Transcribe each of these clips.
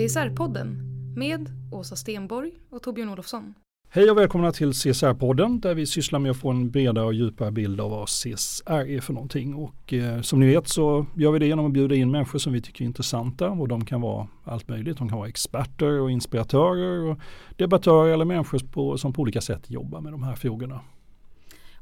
CSR-podden med Åsa Stenborg och Torbjörn Olofsson. Hej och välkomna till CSR-podden där vi sysslar med att få en bredare och djupare bild av vad CSR är för någonting. Och eh, som ni vet så gör vi det genom att bjuda in människor som vi tycker är intressanta och de kan vara allt möjligt. De kan vara experter och inspiratörer och debattörer eller människor på, som på olika sätt jobbar med de här frågorna.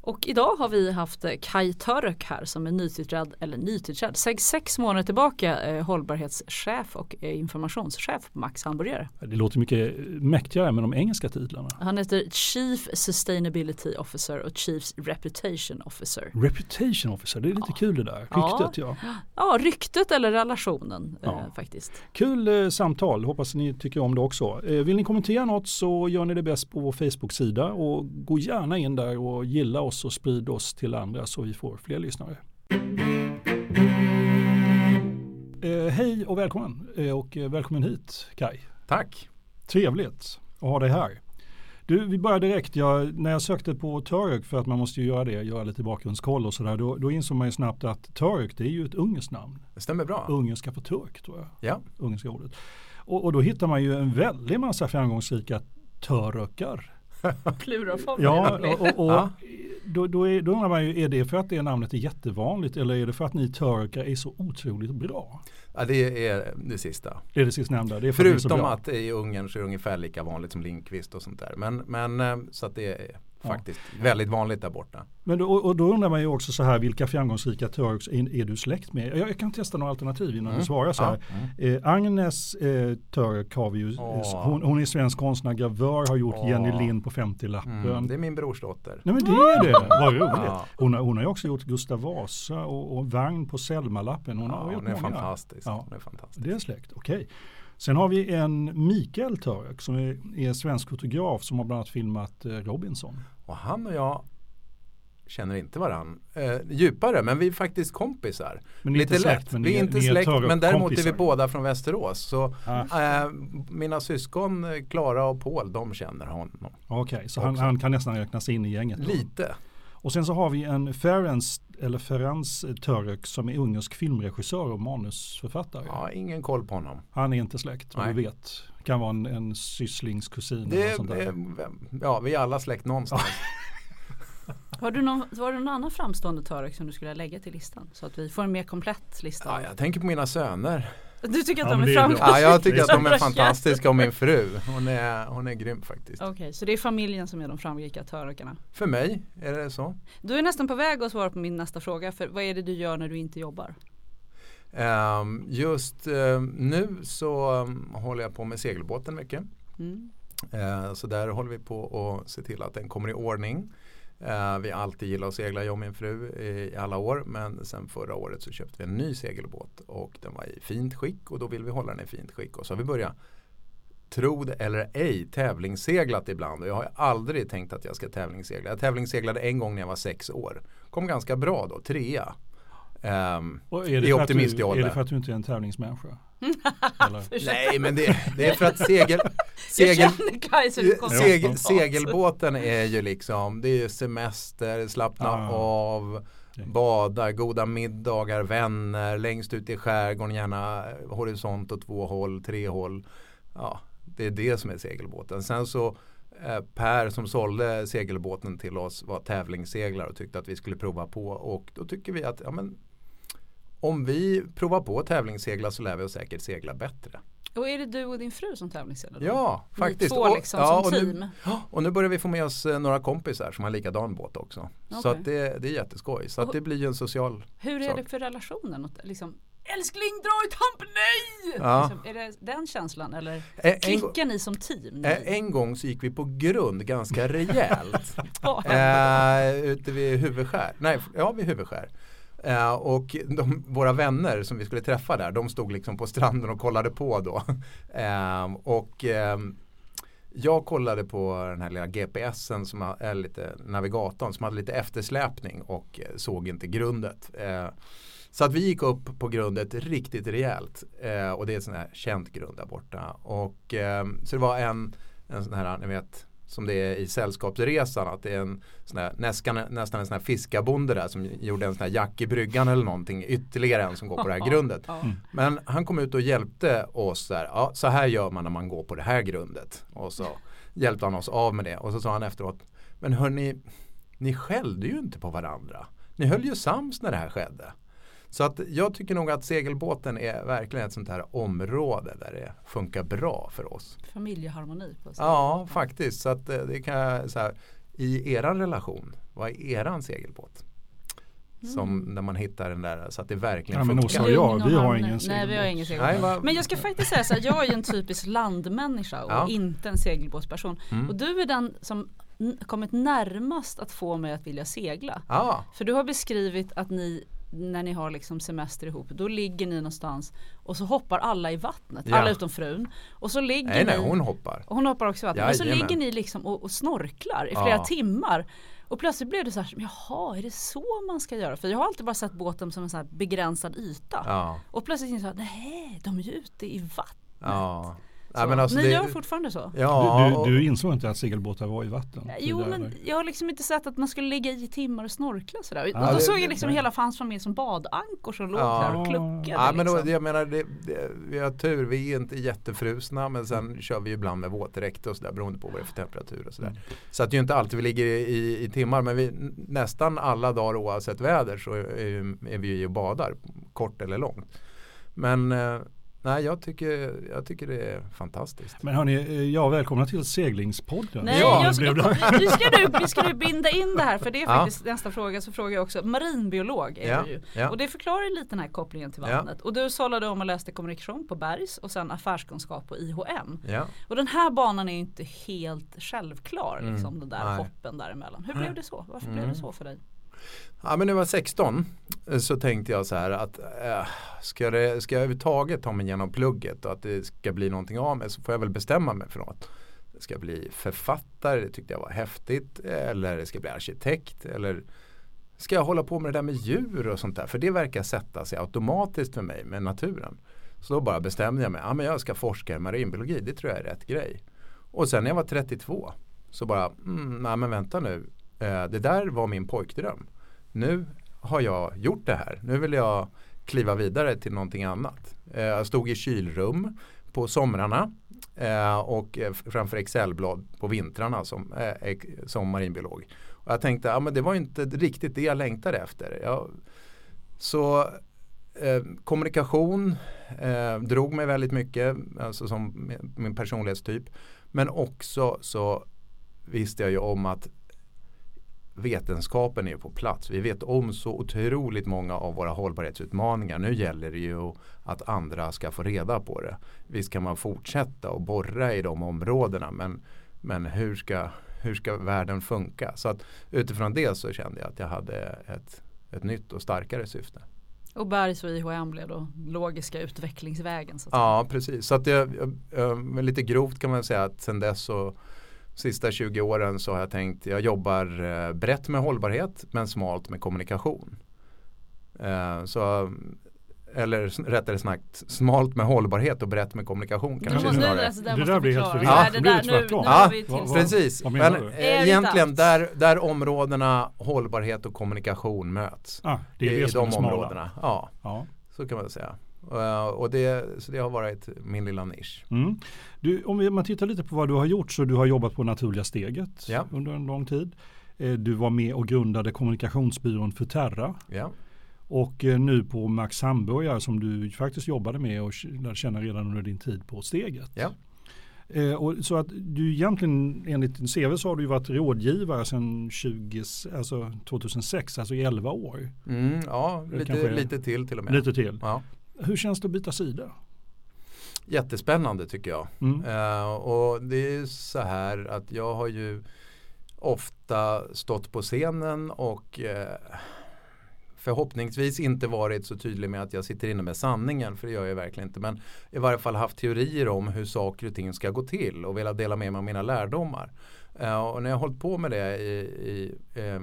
Och idag har vi haft eh, Kai Török här som är nytillträdd, eller nytillträdd, sex, sex månader tillbaka eh, hållbarhetschef och eh, informationschef på Max Hamburgare. Det låter mycket mäktigare med de engelska titlarna. Han heter Chief Sustainability Officer och Chief Reputation Officer. Reputation Officer, det är lite ja. kul det där. Ryktet ja. Ja, ja ryktet eller relationen ja. eh, faktiskt. Kul eh, samtal, hoppas ni tycker om det också. Eh, vill ni kommentera något så gör ni det bäst på vår Facebook-sida och gå gärna in där och gilla oss och sprid oss till andra så vi får fler lyssnare. Eh, hej och välkommen eh, och eh, välkommen hit Kai. Tack. Trevligt att ha dig här. Du, vi börjar direkt. Jag, när jag sökte på Török för att man måste ju göra det, göra lite bakgrundskoll och sådär. Då, då insåg man ju snabbt att Török det är ju ett ungerskt namn. Det stämmer bra. Ungerska för turk tror jag. Ja. Ungerska ordet. Och, och då hittar man ju en väldig massa framgångsrika törökar. Pluralform. Ja, och, och, och ja. Då, då, är, då undrar man ju, är det för att det namnet är jättevanligt eller är det för att ni törkar är så otroligt bra? Ja, det är det sista. Det är det sistnämnda. Det är Förutom att, att i Ungern så är det ungefär lika vanligt som Lindqvist och sånt där. Men, men eh, så att det är faktiskt ja. väldigt vanligt där borta. Men då, och då undrar man ju också så här, vilka framgångsrika Turks är, är, du släkt med? Jag, jag, kan testa några alternativ innan mm. du svarar så här. Ja. Mm. Eh, Agnes eh, Turk har vi ju, oh. hon, hon, är svensk konstnär, gravör, har gjort oh. Jenny Lind på 50-lappen. Mm. Det är min brorsdotter. Nej men det är det, vad roligt. Ja. Hon, har, hon har ju också gjort Gustav Vasa och, och Vagn på Selma-lappen. Hon, har gjort hon, är många. fantastisk. Ja. hon är fantastisk. Det är släkt, okej. Okay. Sen har vi en Mikael Török som är, är svensk fotograf som har bland annat filmat eh, Robinson. Och han och jag känner inte varann eh, djupare men vi är faktiskt kompisar. Men Lite släkt, lätt. vi är inte släkt men däremot kompisar. är vi båda från Västerås. Så ah. eh, mina syskon Klara och Paul de känner honom. Okej, okay, så han, han, kan nästan räknas in i gänget? Då. Lite. Och sen så har vi en Ferenc eller Ferenc Török som är ungersk filmregissör och manusförfattare. Ja, ingen koll på honom. Han är inte släkt, vad du vet. Kan vara en, en sysslingskusin. Det, sånt där. ja, vi är alla släkt någonstans. Har du någon, var det någon annan framstående Török som du skulle lägga till listan? Så att vi får en mer komplett lista. Ja, jag tänker på mina söner. Du tycker att ja, de är framgångsrika? Ja, jag tycker att de är fantastiska och min fru. Hon är, hon är grym faktiskt. Okej, okay, så det är familjen som är de framgångsrika törökarna? För mig är det så. Du är nästan på väg att svara på min nästa fråga. För vad är det du gör när du inte jobbar? Um, just uh, nu så um, håller jag på med segelbåten mycket. Mm. Uh, så där håller vi på att se till att den kommer i ordning. Eh, vi har alltid gillat att segla, jag och min fru, i, i alla år. Men sen förra året så köpte vi en ny segelbåt och den var i fint skick och då vill vi hålla den i fint skick. Och så har vi börjat, tro det eller ej, tävlingsseglat ibland. Och jag har aldrig tänkt att jag ska tävlingssegla. Jag tävlingsseglade en gång när jag var sex år. Kom ganska bra då, trea. Um, i optimiståldern. Är det för att du inte är en tävlingsmänniska? Nej men det, det, är för att segel, segel, segel, segelbåten är ju liksom det är semester, slappna ah. av, bada, goda middagar, vänner, längst ut i skärgården, gärna horisont åt två håll, tre håll. Ja, det är det som är segelbåten. Sen så eh, Per som sålde segelbåten till oss var tävlingsseglare och tyckte att vi skulle prova på och då tycker vi att ja, men, om vi provar på att tävlingssegla så lär vi oss säkert segla bättre. Och är det du och din fru som tävlingsseglar? Ja, faktiskt. Ni två liksom och, ja, som team? Nu, och nu börjar vi få med oss eh, några kompisar som har likadan båt också. Okay. Så det, det är jätteskoj. Så att det blir ju en social Hur är sak. det för relationen? Liksom, älskling dra i tamp, nej! Ja. Liksom, är det den känslan eller en, klickar ni som team? En, en gång så gick vi på grund ganska rejält. eh, ute vid huvudskär, nej, ja vid huvudskär. Eh, och de, våra vänner som vi skulle träffa där, de stod liksom på stranden och kollade på då. Eh, och eh, jag kollade på den här lilla GPSen som är lite navigatorn som hade lite eftersläpning och eh, såg inte grundet. Eh, så att vi gick upp på grundet riktigt rejält eh, och det är ett sånt här känt grund där borta. Och, ehm, så det var en, en sån här, ni vet, som det är i Sällskapsresan. Att det är en sån här, nästan, nästan en sån här fiskabonde där som gjorde en sån här jack i bryggan eller någonting. Ytterligare en som går på det här grundet. Mm. Men han kom ut och hjälpte oss där. Ja, så här gör man när man går på det här grundet. Och så hjälpte han oss av med det. Och så sa han efteråt. Men hörni, ni skällde ju inte på varandra. Ni höll ju sams när det här skedde. Så att jag tycker nog att segelbåten är verkligen ett sånt här område där det funkar bra för oss. Familjeharmoni på sig. Ja, faktiskt. Så att eh, det kan så här, I eran relation, vad är eran segelbåt? Som mm. när man hittar den där så att det verkligen ja, funkar. Men Åsa och jag, vi har ingen segelbåt. Nej, vi har ingen segelbåt. Nej, men jag ska faktiskt säga så här, jag är en typisk landmänniska och ja. inte en segelbåtsperson. Mm. Och du är den som kommit närmast att få mig att vilja segla. Ja. För du har beskrivit att ni när ni har liksom semester ihop, då ligger ni någonstans och så hoppar alla i vattnet, ja. alla utom frun. Och så ligger nej, ni, nej, hon hoppar. Hon hoppar också i vattnet. Ja, och så ligger ni liksom och, och snorklar i flera ja. timmar. Och plötsligt blev det så här, jaha är det så man ska göra? För jag har alltid bara sett båten som en så begränsad yta. Ja. Och plötsligt insåg jag, nej de är ju ute i vattnet. Ja, men alltså Ni det, gör fortfarande så? Ja, du, du, du, insåg inte att segelbåtar var i vatten? Jo men jag har liksom inte sett att man skulle ligga i timmar och snorkla sådär. Ja, och då det, såg jag liksom det, hela hans familj som badankor som låg ja, där och kluckade. Ja men liksom. då, jag menar det, vi har tur, vi är inte jättefrusna men sen kör vi ibland med våtdräkt och sådär beroende på vad det är för temperatur och sådär. Mm. Så att det är ju inte alltid vi ligger i, i, i timmar men vi, nästan alla dagar oavsett väder så är, är vi ju och badar kort eller långt. Men eh, Nej, jag tycker, jag tycker det är fantastiskt. Men hörni, eh, ja, välkomna till seglingspodden. Nej, ja, jag ska, nu ska du, vi ska nu binda in det här för det är faktiskt ja. nästa fråga. Så frågar jag också, marinbiolog är ja, du ju. Ja. Och det förklarar lite den här kopplingen till vattnet. Ja. Och du sållade om och läste kommunikation på Bergs och sen affärskunskap på IHM. Ja. Och den här banan är inte helt självklar, mm. liksom den där Nej. hoppen däremellan. Hur blev det så? Varför mm. blev det så för dig? Ja, men när jag var 16 eh, så tänkte jag så här att äh, ska, det, ska jag överhuvudtaget ta mig igenom plugget och att det ska bli någonting av mig så får jag väl bestämma mig för något. Ska jag bli författare, det tyckte jag var häftigt. Eller ska jag bli arkitekt. Eller ska jag hålla på med det där med djur och sånt där. För det verkar sätta sig automatiskt för mig med naturen. Så då bara bestämde jag mig, ja men jag ska forska i marinbiologi, det tror jag är rätt grej. Och sen när jag var 32 så bara, mm, nej men vänta nu, Eh, det där var min pojkdröm. Nu har jag gjort det här. Nu vill jag kliva vidare till någonting annat. Eh, jag stod i kylrum på somrarna eh, och eh, framför Excelblad på vintrarna som, eh, som marinbiolog. Och jag tänkte att ja, det var inte riktigt det jag längtade efter. Jag, så eh, kommunikation eh, drog mig väldigt mycket, alltså som min personlighetstyp. Men också så visste jag ju om att vetenskapen är på plats. Vi vet om så otroligt många av våra hållbarhetsutmaningar. Nu gäller det ju att andra ska få reda på det. Visst kan man fortsätta och borra i de områdena men, men hur, ska, hur ska världen funka? Så att utifrån det så kände jag att jag hade ett, ett nytt och starkare syfte. Och Bergs och IHM blev då logiska utvecklingsvägen. Så ja precis, så att det, lite grovt kan man säga att sen dess så sista 20 åren så har jag tänkt jag jobbar eh, brett med hållbarhet men smalt med kommunikation. Eh, så eller rättare sagt smalt med hållbarhet och brett med kommunikation kanske måste, snarare. Alltså, det där blir helt förvirrande. Ja, det där, nu, nu ja, precis. Vad, vad Men äh, egentligen där, där områdena hållbarhet och kommunikation möts. Ah, det är, det i de områdena. Ja, ja, så kan man säga. Uh, och det, så det har varit min lilla nisch. Mm. Du, om man tittar lite på vad du har gjort så du har jobbat på Naturliga Steget ja. under en lång tid. Uh, du var med och grundade kommunikationsbyrån Futerra. Ja. Och uh, nu på Max Hamburgare som du faktiskt jobbade med och lärde känna redan under din tid på Steget. Ja. Eh, och så att du egentligen enligt din CV så har du varit rådgivare sedan 20, alltså 2006, alltså i 11 år. Mm, ja, lite, lite till till och med. Lite till. Ja. Hur känns det att byta sida? Jättespännande tycker jag. Mm. Uh, och det är så här att jag har ju ofta stått på scenen och uh, förhoppningsvis inte varit så tydlig med att jag sitter inne med sanningen, för det gör jag verkligen inte. Men i varje fall haft teorier om hur saker och ting ska gå till och velat dela med mig av mina lärdomar. Uh, och när jag har hållit på med det i, i, uh,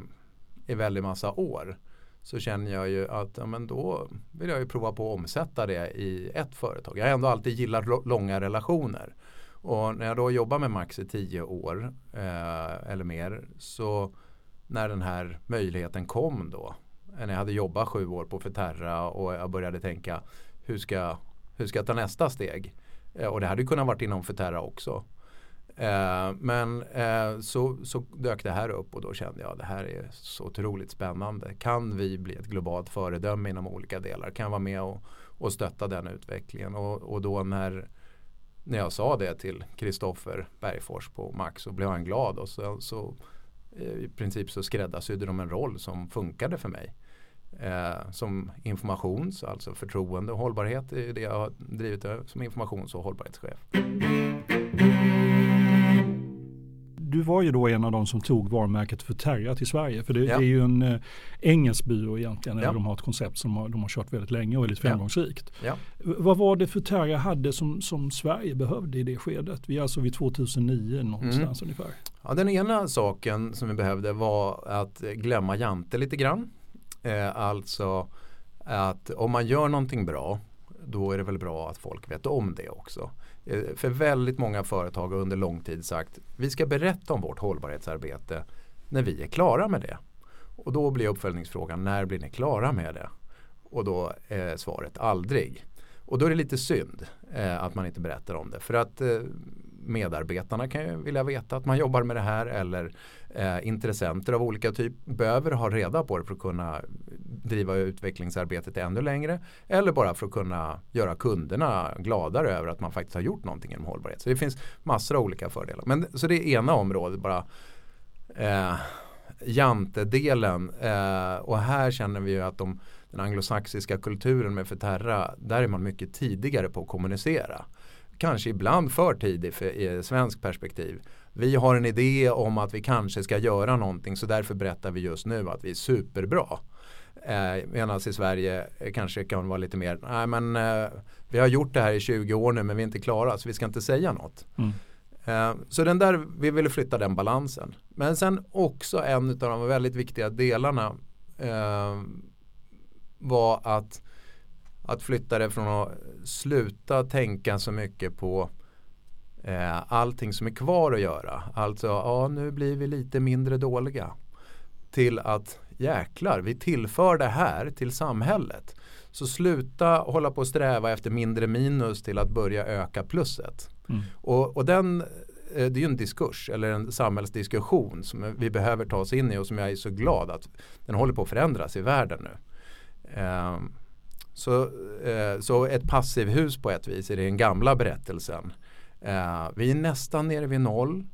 i väldigt massa år så känner jag ju att ja, men då vill jag ju prova på att omsätta det i ett företag. Jag har ändå alltid gillat långa relationer. Och när jag då jobbar med Max i tio år eh, eller mer så när den här möjligheten kom då när jag hade jobbat sju år på Ferterra och jag började tänka hur ska, hur ska jag ta nästa steg? Eh, och det hade kunnat varit inom Ferterra också. Eh, men eh, så, så dök det här upp och då kände jag att det här är så otroligt spännande. Kan vi bli ett globalt föredöme inom olika delar? Kan jag vara med och, och stötta den utvecklingen? Och, och då när, när jag sa det till Kristoffer Bergfors på Max så blev han glad och så, så i princip så skräddarsydde de en roll som funkade för mig. Eh, som informations, alltså förtroende och hållbarhet är det jag har drivit eh, som informations och hållbarhetschef du var ju då en av de som tog varumärket för Terra till Sverige. För det, ja. det är ju en eh, engelsk byrå egentligen. Ja. De har ett koncept som har, de har kört väldigt länge och är väldigt framgångsrikt. Ja. Vad var det för Terra hade som, som Sverige behövde i det skedet? Vi är alltså vid 2009 någonstans mm. ungefär. Ja, den ena saken som vi behövde var att glömma Jante lite grann. Eh, alltså att om man gör någonting bra då är det väl bra att folk vet om det också. Eh, för väldigt många företag har under lång tid sagt vi ska berätta om vårt hållbarhetsarbete när vi är klara med det. Och då blir uppföljningsfrågan när blir ni klara med det? Och då är svaret aldrig. Och då är det lite synd eh, att man inte berättar om det. För att eh, medarbetarna kan ju vilja veta att man jobbar med det här eller eh, intressenter av olika typ behöver ha reda på det för att kunna driva utvecklingsarbetet ännu längre eller bara för att kunna göra kunderna gladare över att man faktiskt har gjort någonting inom hållbarhet. Så det finns massor av olika fördelar. Men, så det är ena området bara eh, jantedelen eh, och här känner vi ju att de, den anglosaxiska kulturen med Ferterra där är man mycket tidigare på att kommunicera kanske ibland för tidigt för, i svensk perspektiv. Vi har en idé om att vi kanske ska göra någonting så därför berättar vi just nu att vi är superbra. Eh, Medan i Sverige kanske kan vara lite mer, nej men eh, vi har gjort det här i 20 år nu men vi är inte klara så vi ska inte säga något. Mm. Eh, så den där, vi ville flytta den balansen. Men sen också en av de väldigt viktiga delarna eh, var att att flytta det från att sluta tänka så mycket på eh, allting som är kvar att göra. Alltså, ja nu blir vi lite mindre dåliga. Till att jäklar, vi tillför det här till samhället. Så sluta hålla på att sträva efter mindre minus till att börja öka plusset. Mm. Och, och den eh, det är ju en diskurs eller en samhällsdiskussion som vi behöver ta oss in i och som jag är så glad att den håller på att förändras i världen nu. Um, så, eh, så ett passivhus på ett vis i den gamla berättelsen. Eh, vi är nästan nere vid noll.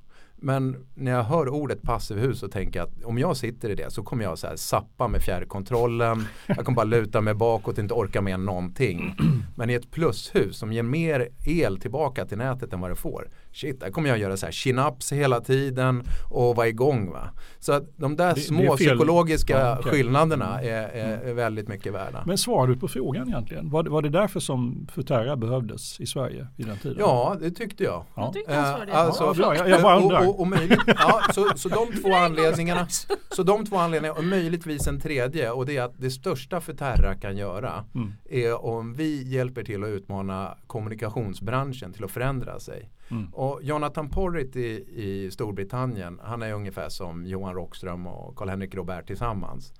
Men när jag hör ordet passivhus så tänker jag att om jag sitter i det så kommer jag så här sappa med fjärrkontrollen. Jag kommer bara luta mig bakåt och inte orka med någonting. Men i ett plushus som ger mer el tillbaka till nätet än vad det får shit, där kommer jag göra så här chin-ups hela tiden och vara igång. Va? Så att de där det, små det psykologiska ja, okay. skillnaderna mm. är, är, är, väldigt mycket värda. Men svarar du på frågan egentligen? Var, var det därför som Futerra behövdes i Sverige vid den tiden? Ja, det tyckte jag. Ja. Jag tyckte han det. Alltså, ja, jag, jag bara undrar. Och, och, och möjligt, ja, så, så de två anledningarna så de två anledningarna och möjligtvis en tredje och det är att det största Futerra kan göra mm. är om vi hjälper till att utmana kommunikationsbranschen till att förändra sig. Mm. Och Jonathan Porritt i, i Storbritannien, han är ungefär som Johan Rockström och Karl-Henrik Robert tillsammans.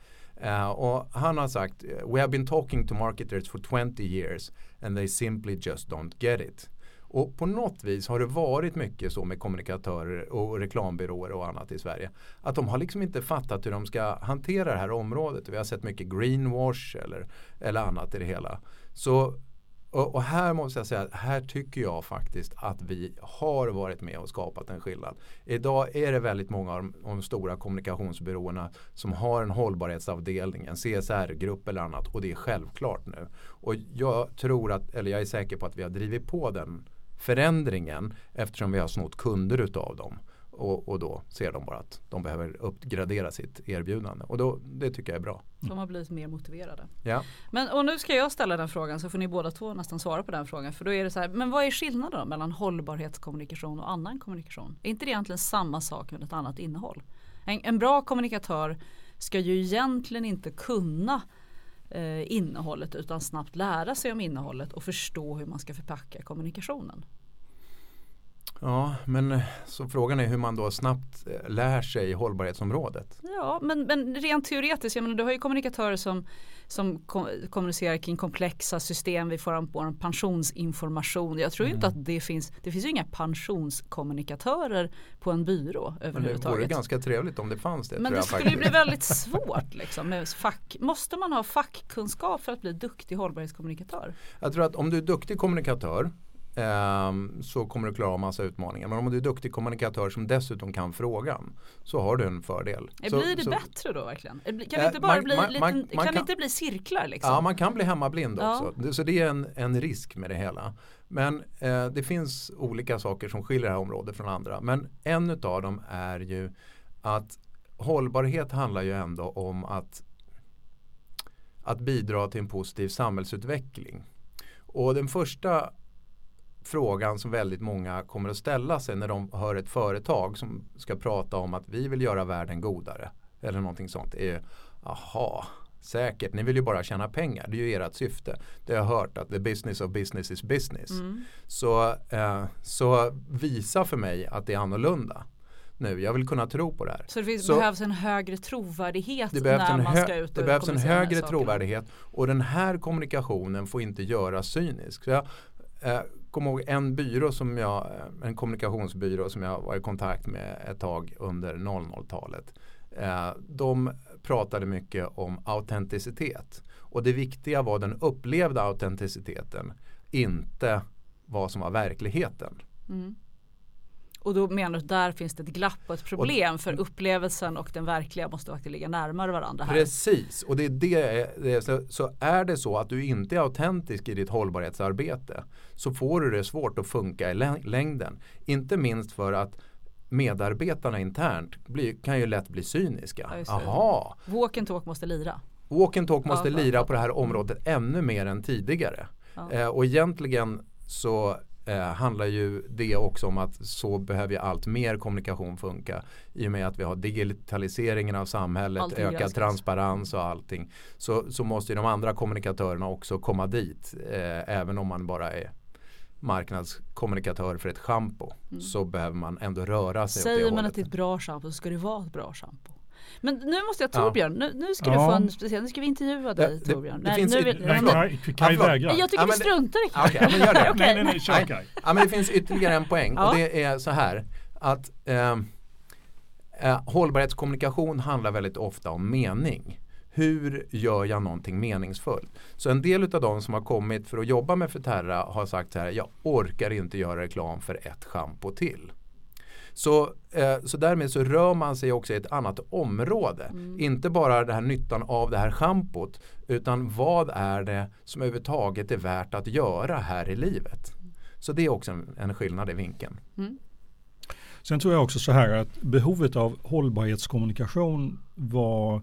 Uh, och han har sagt We have been talking to marketers for 20 years and they simply just don't get it. Och på något vis har det varit mycket så med kommunikatörer och reklambyråer och annat i Sverige. Att de har liksom inte fattat hur de ska hantera det här området. Vi har sett mycket greenwash eller, eller annat i det hela. Så och, och, här måste jag säga att här tycker jag faktiskt att vi har varit med och skapat en skillnad. Idag är det väldigt många av de stora kommunikationsbyråerna som har en hållbarhetsavdelning, en CSR-grupp eller annat och det är självklart nu. Och jag tror att, eller jag är säker på att vi har drivit på den förändringen eftersom vi har snott kunder utav dem. Och, och, då ser de bara att de behöver uppgradera sitt erbjudande. Och då, det tycker jag är bra. De har blivit mer motiverade. Ja. Men, och nu ska jag ställa den frågan så får ni båda två nästan svara på den frågan. För då är det så här, men vad är skillnaden mellan hållbarhetskommunikation och annan kommunikation? Är inte det egentligen samma sak med ett annat innehåll? En, en bra kommunikatör ska ju egentligen inte kunna eh, innehållet utan snabbt lära sig om innehållet och förstå hur man ska förpacka kommunikationen. Ja, men så frågan är hur man då snabbt eh, lär sig hållbarhetsområdet. Ja, men, men rent teoretiskt, jag menar, du har ju kommunikatörer som, som kom, kommunicerar kring komplexa system. Vi får en pensionsinformation. Jag tror mm. inte att det finns, det finns ju inga pensionskommunikatörer på en byrå överhuvudtaget. Men det vore ganska trevligt om det fanns det. Men det skulle ju bli väldigt svårt. Liksom, med fack. Måste man ha fackkunskap för att bli duktig hållbarhetskommunikatör? Jag tror att om du är duktig kommunikatör så kommer du klara av massa utmaningar. Men om du är duktig kommunikatör som dessutom kan frågan så har du en fördel. Blir så, det så, bättre då verkligen? Kan det eh, inte bara man, bli, man, liten, man, kan, kan inte bli cirklar? Liksom? Ja, man kan bli hemmablind ja. också. Så det är en, en risk med det hela. Men eh, det finns olika saker som skiljer det här området från andra. Men en av dem är ju att hållbarhet handlar ju ändå om att, att bidra till en positiv samhällsutveckling. Och den första frågan som väldigt många kommer att ställa sig när de hör ett företag som ska prata om att vi vill göra världen godare eller någonting sånt är aha, säkert, ni vill ju bara tjäna pengar, det är ju ert syfte. Det har jag hört att the business of business is business. Mm. Så, eh, så visa för mig att det är annorlunda nu. Jag vill kunna tro på det här. Så det finns, så, behövs en högre trovärdighet när man ska ut och Det behövs en högre trovärdighet och den här kommunikationen får inte göras cynisk. Så jag, eh, kommer ihåg en byrå som jag, eh, en kommunikationsbyrå som jag var i kontakt med ett tag under 00-talet. Eh, de pratade mycket om autenticitet. Och det viktiga var den upplevda autenticiteten, inte vad som var verkligheten. Mm. Och då menar du att där finns det ett glapp och ett problem och, för upplevelsen och den verkliga måste faktiskt ligga närmare varandra. Här. Precis, och det är det, så, så, är det så att du inte är autentisk i ditt hållbarhetsarbete så får du det svårt att funka i längden. Inte minst för att medarbetarna internt blir, kan ju lätt bli cyniska. Aha. Walk and talk måste lira. Walk and talk måste ja, lira på det här området ännu mer än tidigare. Ja. Eh, och egentligen så eh, handlar ju det också om att så behöver allt mer kommunikation funka. I och med att vi har digitaliseringen av samhället, allting ökad transparens och allting. Så, så måste de andra kommunikatörerna också komma dit. Eh, även om man bara är marknadskommunikatör för ett schampo mm. så behöver man ändå röra sig Säger man att det är ett bra schampo så ska det vara ett bra schampo. Men nu måste jag Torbjörn, nu, nu ska du få en speciell, nu ska vi intervjua dig det, Torbjörn. Det, det nej, nu, vill, nej, nej, Kaj vägrar. Jag tycker vi struntar i Kaj. Okay, men gör det. okay. Nej, nej, nej, kör. Ja, men det finns ytterligare en poäng och det är så här att eh, eh, hållbarhetskommunikation handlar väldigt ofta om mening. Hur gör jag någonting meningsfullt? Så en del av de som har kommit för att jobba med Ferterra har sagt så här, jag orkar inte göra reklam för ett schampo till. Så, eh, så därmed så rör man sig också i ett annat område. Mm. Inte bara den här nyttan av det här schampot utan vad är det som överhuvudtaget är värt att göra här i livet. Så det är också en, en skillnad i vinkeln. Mm. Sen tror jag också så här att behovet av hållbarhetskommunikation var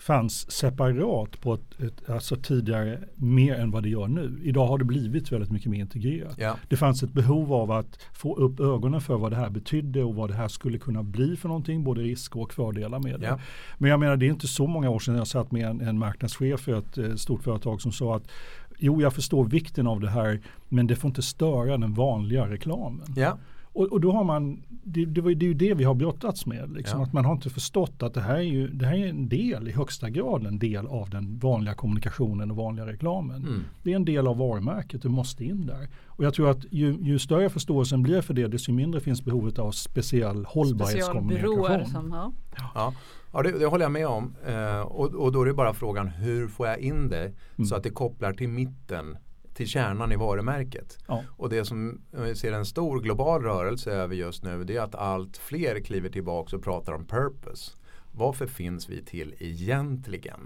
fanns separat på ett, ett, alltså tidigare mer än vad det gör nu. Idag har det blivit väldigt mycket mer integrerat. Ja. Det fanns ett behov av att få upp ögonen för vad det här betydde och vad det här skulle kunna bli för någonting, både risker och fördelar med det. Ja. Men jag menar det är inte så många år sedan jag satt med en, en marknadschef för ett, ett stort företag som sa att jo jag förstår vikten av det här men det får inte störa den vanliga reklamen. Ja. Och, och, då har man, det, det, det är ju det vi har brottats med. Liksom, ja. Att man har inte förstått att det här, är ju, det här är en del, i högsta grad en del av den vanliga kommunikationen och vanliga reklamen. Mm. Det är en del av varumärket, du måste in där. Och jag tror att ju, ju större förståelsen blir för det, desto mindre finns behovet av speciell hållbarhetskommunikation. Som, ja. Ja. Ja, det, det, håller jag med om. Eh, och, och, då är det bara frågan hur får jag in det mm. så att det kopplar till mitten till kärnan i varumärket. Ja. Och det som vi ser en stor global rörelse över just nu det är att allt fler kliver tillbaka och pratar om purpose. Varför finns vi till egentligen?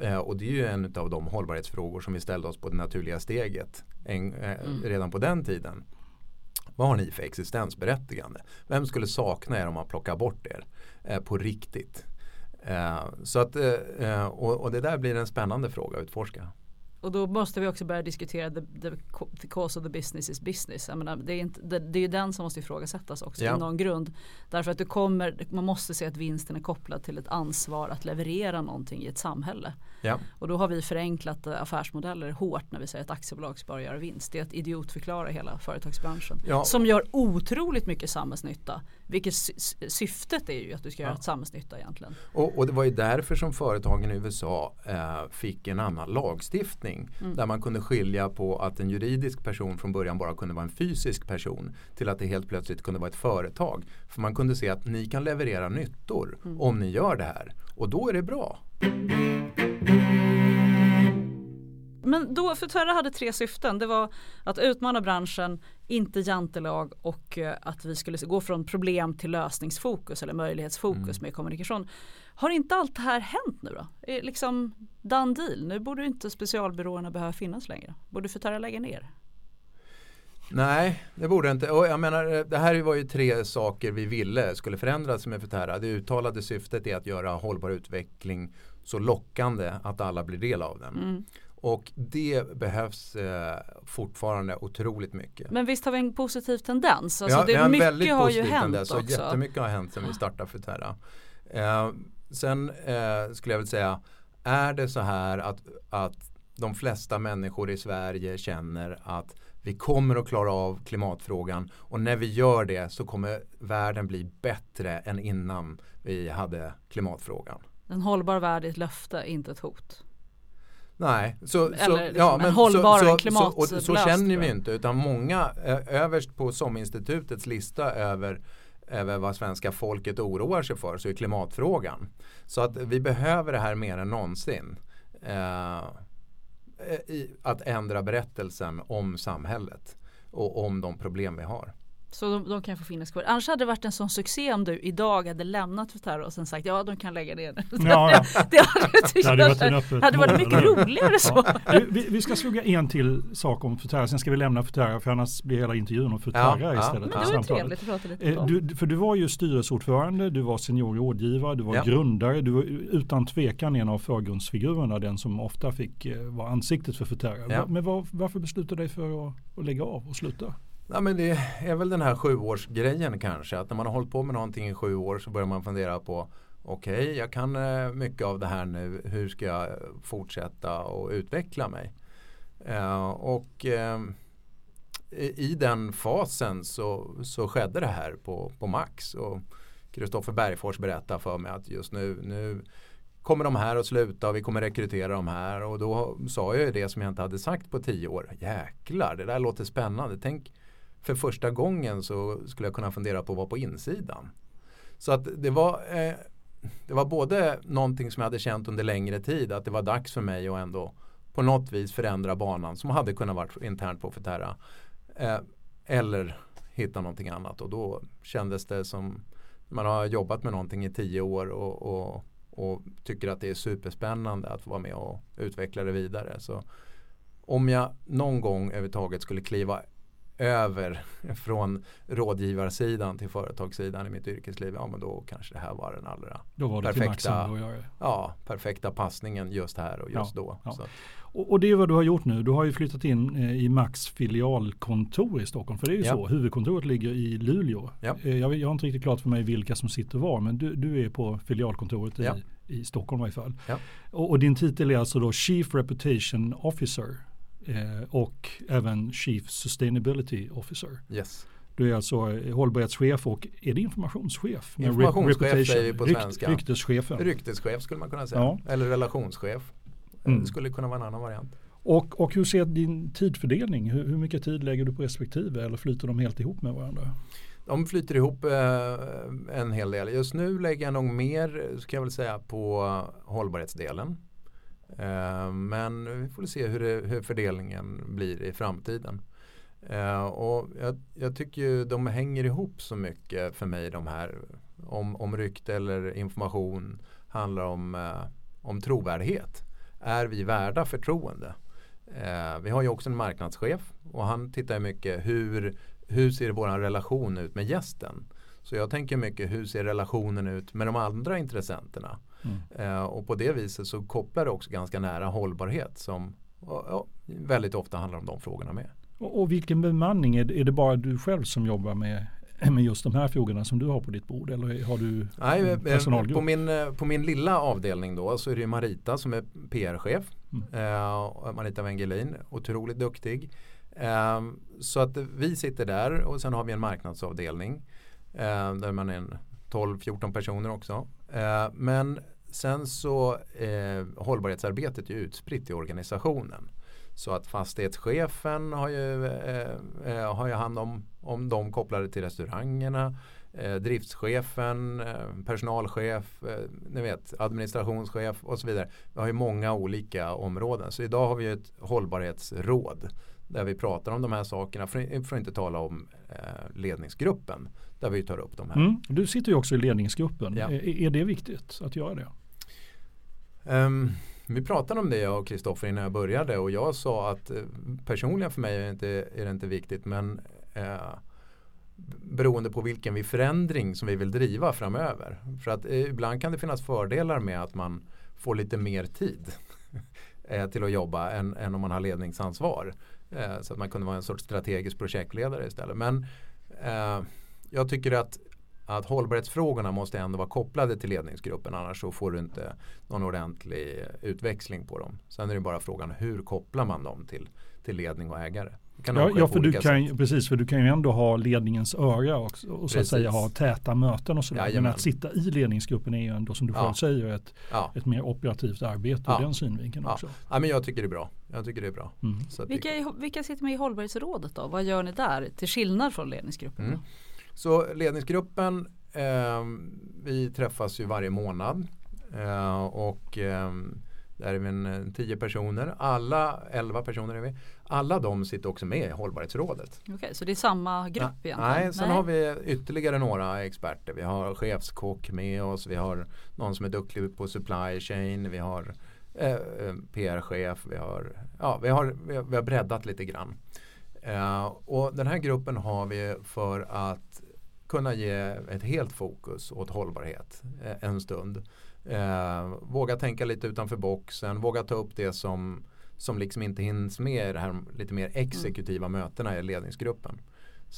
Mm. Eh, och det är ju en av de hållbarhetsfrågor som vi ställde oss på det naturliga steget en, eh, mm. redan på den tiden. Vad har ni för existensberättigande? Vem skulle sakna er om man plockar bort er eh, på riktigt? Eh, så att, eh, eh, och, och, det där blir en spännande fråga att utforska. Och då måste vi också börja diskutera the, the, cause of the business is business. Menar, det, är inte, det, det är den som måste ifrågasättas också ja. i någon grund. Därför att du kommer, man måste se att vinsten är kopplad till ett ansvar att leverera någonting i ett samhälle. Ja. Och då har vi förenklat affärsmodeller hårt när vi säger att aktiebolag ska bara göra vinst. Det är att idiotförklara hela företagsbranschen. Ja. Som gör otroligt mycket samhällsnytta. Vilket syftet är ju att du ska göra ett samhällsnytta egentligen. Och, och, det var ju därför som företagen i USA eh, fick en annan lagstiftning. Mm. Där man kunde skilja på att en juridisk person från början bara kunde vara en fysisk person. Till att det helt plötsligt kunde vara ett företag. För man kunde se att ni kan leverera nyttor mm. om ni gör det här. Och då är det bra. Men då, Futura hade tre syften. Det var att utmana branschen, inte jantelag och eh, att vi skulle gå från problem till lösningsfokus eller möjlighetsfokus mm. med kommunikation. Har inte allt det här hänt nu då? Är liksom done deal? Nu borde inte specialbyråerna behöva finnas längre. Borde Futura lägga ner? Nej, det borde inte. Och jag menar, eh, det här var ju tre saker vi ville skulle förändras med Futerra. Det uttalade syftet är att göra hållbar utveckling så lockande att alla blir del av den. Mm. Och det behövs eh, fortfarande otroligt mycket. Men visst har vi en positiv tendens? Alltså, ja, det, är mycket har ju hänt tendens, också. Jättemycket har hänt sedan vi startade Futerra. Eh, sen eh, skulle jag vilja säga, är det så här att, att de flesta människor i Sverige känner att vi kommer att klara av klimatfrågan och när vi gör det så kommer världen bli bättre än innan vi hade klimatfrågan. En hållbar värld är ett löfte, inte ett hot. Nej, så, Eller, så, liksom ja, men hållbar så, klimat så, så, så känner vi inte utan många överst på SOM-institutets lista över över vad svenska folket oroar sig för så är klimatfrågan. Så att vi behöver det här mer än någonsin. Eh, Eh, att ändra berättelsen om samhället och om de problem vi har. Så de, de, kan få finnas kvar. Annars hade det varit en sån succé om du idag hade lämnat Futaro och sen sagt ja de kan lägga ner Ja, ja. det hade, det hade, varit, hade varit mycket roligare så. Ja. Vi, vi, ska suga en till sak om Futara, sen ska vi lämna Futara för annars blir hela intervjun om Futara ja, istället. Men det var trevligt att prata lite eh, du, För du var ju styrelseordförande, du var senior rådgivare, du var grundare, du var utan tvekan en av förgrundsfigurerna, den som ofta fick eh, vara ansiktet för Futara. Men var, varför beslutade du dig för att, att lägga av och sluta? Nej, men det är väl den här sjuårsgrejen kanske. Att när man har hållit på med någonting i sju år så börjar man fundera på Okej, okay, jag kan eh, mycket av det här nu. Hur ska jag fortsätta och utveckla mig? Eh, och eh, i den fasen så, så skedde det här på, på Max. Och Kristoffer Bergfors berättade för mig att just nu, nu kommer de här att sluta och vi kommer rekrytera de här. Och då sa jag ju det som jag inte hade sagt på tio år. Jäklar, det där låter spännande. Tänk för första gången så skulle jag kunna fundera på att vara på insidan. Så att det var, eh, det var både någonting som jag hade känt under längre tid att det var dags för mig att ändå på något vis förändra banan som hade kunnat vara internt på Fetera. Eh, eller hitta någonting annat och då kändes det som man har jobbat med någonting i tio år och, och, och tycker att det är superspännande att få vara med och utveckla det vidare. Så om jag någon gång överhuvudtaget skulle kliva över från rådgivarsidan till företagssidan i mitt yrkesliv, ja men då kanske det här var den allra då var det perfekta, då ja, perfekta passningen just här och just ja, då. Ja. Och, och, det är vad du har gjort nu. Du har ju flyttat in eh, i Max filialkontor i Stockholm. För det är ju ja. så, huvudkontoret ligger i Luleå. Eh, jag, jag har inte riktigt klart för mig vilka som sitter var, men du, du är på filialkontoret i, i Stockholm i alla fall. Och, och din titel är alltså då Chief Reputation Officer eh, och även Chief Sustainability Officer. Yes. Du är alltså eh, hållbarhetschef och är det informationschef? Informationschef säger vi på svenska. Rykteschefen. Rykteschef skulle man kunna säga. Ja. Eller relationschef. Mm. Det skulle kunna vara en annan variant. Och, och hur ser din tidfördelning? Hur, hur, mycket tid lägger du på respektive eller flyter de helt ihop med varandra? De flyter ihop eh, en hel del. Just nu lägger jag nog mer, ska jag väl säga, på hållbarhetsdelen. Eh, men vi får se hur, det, hur fördelningen blir i framtiden. Eh, och jag, jag, tycker ju de hänger ihop så mycket för mig de här om, om rykte eller information handlar om, eh, om trovärdighet. Är vi värda förtroende? Vi har ju också en marknadschef och han tittar mycket hur, hur ser vår relation ut med gästen? Så jag tänker mycket hur ser relationen ut med de andra intressenterna? Mm. och på det viset så kopplar det också ganska nära hållbarhet som väldigt ofta handlar om de frågorna med. Och, och vilken bemanning? Är, är det bara du själv som jobbar med med just de här frågorna som du har på ditt bord eller har du Nej, eh, personalgrupp? På min, eh, på min lilla avdelning då så är det Marita som är PR-chef. Mm. Eh, Marita Wengelin, otroligt duktig. Eh, så att vi sitter där och sen har vi en marknadsavdelning eh, där man är 12-14 personer också. Eh, men sen så eh, hållbarhetsarbetet är utspritt i organisationen. Så att fastighetschefen har ju, eh, eh har ju hand om, om de kopplade till restaurangerna. Eh, driftschefen, eh, personalchef, eh, ni vet, administrationschef och så vidare. Vi har ju många olika områden. Så idag har vi ett hållbarhetsråd där vi pratar om de här sakerna. För, för att inte tala om eh, ledningsgruppen där vi tar upp de här. Mm, du sitter ju också i ledningsgruppen. Ja. Är, är, det viktigt att göra det? Um, vi pratade om det jag och Kristoffer innan jag började och jag sa att eh, personligen för mig är det inte, är det inte viktigt men eh, beroende på vilken vi förändring som vi vill driva framöver. För att eh, ibland kan det finnas fördelar med att man får lite mer tid eh, till att jobba än, än, om man har ledningsansvar. Eh, så att man kunde vara en sorts strategisk projektledare istället. Men eh, jag tycker att att hållbarhetsfrågorna måste ändå vara kopplade till ledningsgruppen annars så får du inte någon ordentlig utväxling på dem. Sen är det bara frågan hur kopplar man dem till, till ledning och ägare. Ja, ja för du kan, precis, för du kan ju ändå ha ledningens öra och, och så att säga ha täta möten och sådär. Men att sitta i ledningsgruppen är ju ändå som du ja. själv säger ett, ja. ett mer operativt arbete ja. ur den synvinkeln ja. också. Ja, men jag tycker det är bra. Jag tycker det är bra. Mm. vilka, vilka sitter med i hållbarhetsrådet då? Vad gör ni där till skillnad från ledningsgruppen? Mm. Så ledningsgruppen, eh, vi träffas ju varje månad eh, och eh, där är vi en, tio personer. Alla, elva personer är vi. Alla de sitter också med i hållbarhetsrådet. Okej, så det är samma grupp ja, egentligen? Nej, sen nej. har vi ytterligare några experter. Vi har chefskock med oss. Vi har någon som är duktig på supply chain. Vi har eh, eh PR-chef. Vi har, ja, vi, har, vi, har, breddat lite grann. Uh, och den här gruppen har vi för att kunna ge ett helt fokus åt hållbarhet eh, en stund. Eh, våga tänka lite utanför boxen, våga ta upp det som, som liksom inte hinns med i de här lite mer exekutiva mm. mötena i ledningsgruppen.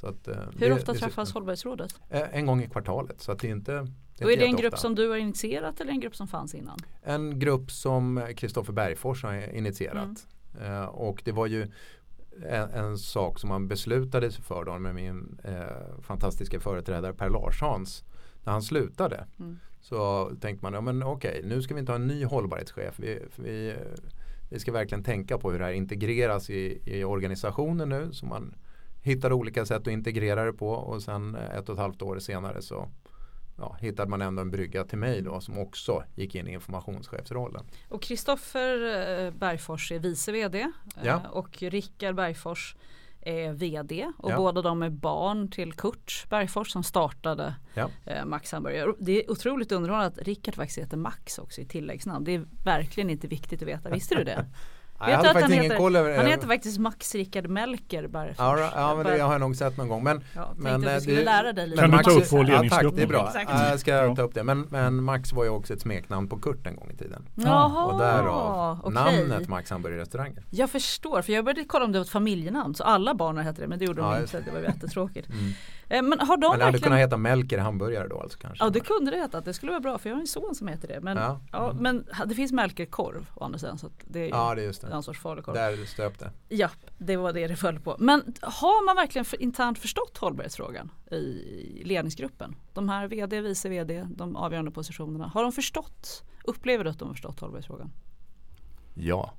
Att, eh, Hur det, ofta det, träffas hållbarhetsrådet? Eh, en gång i kvartalet. Så att det är inte, det är, och är det en grupp ofta. som du har initierat eller en grupp som fanns innan? En grupp som Kristoffer Bergfors har initierat. Mm. Eh, och det var ju en, en, sak som man beslutade sig för då med min eh, fantastiska företrädare Per Larssons när han slutade. Mm. Så tänkte man, ja men okej, nu ska vi inte ha en ny hållbarhetschef. Vi, vi, vi ska verkligen tänka på hur det här integreras i, i organisationen nu. Så man hittar olika sätt att integrera det på och sen ett och ett halvt år senare så ja, hittade man ändå en brygga till mig då som också gick in i informationschefsrollen. Och Kristoffer eh, Bergfors är vice vd eh, ja. och Rickard Bergfors är vd och ja. båda de är barn till Kurt Bergfors som startade ja. Eh, Max Hamburgare. Det är otroligt underhållande att Rickard faktiskt heter Max också i tilläggsnamn. Det är verkligen inte viktigt att veta. Visste du det? jag, jag hade faktiskt ingen heter, koll över Han heter faktiskt Max Rickard Melker Bergfors. Ja, ja men det har jag nog sett någon gång. Men, ja, men att du skulle det, lära dig lite. Kan du ta upp på ja, tack, det är bra. Exakt. Jag ska ta upp det. Men, men Max var ju också ett smeknamn på Kurt en gång i tiden. Jaha, och därav okay. namnet Max hamburgerrestauranger. Jag förstår, för jag började kolla om det var ett familjenamn. Så alla barnen hette det, men det gjorde de inte. Det var jättetråkigt. Mm. Eh, men har de men det hade kunnat heta Melker hamburgare då alltså kanske? Ja det kunde det heta, det skulle vara bra för jag har en son som heter det. Men, ja. ja men det finns Melker korv å andra sidan så det är ja, det är just det. En sorts falukorv. Där stöp det. Ja, det var det det föll på. Men har man verkligen för, internt förstått hållbarhetsfrågan i ledningsgruppen? De här vd, vice vd, de avgörande positionerna. Har de förstått, upplever du att de har förstått hållbarhetsfrågan? Ja.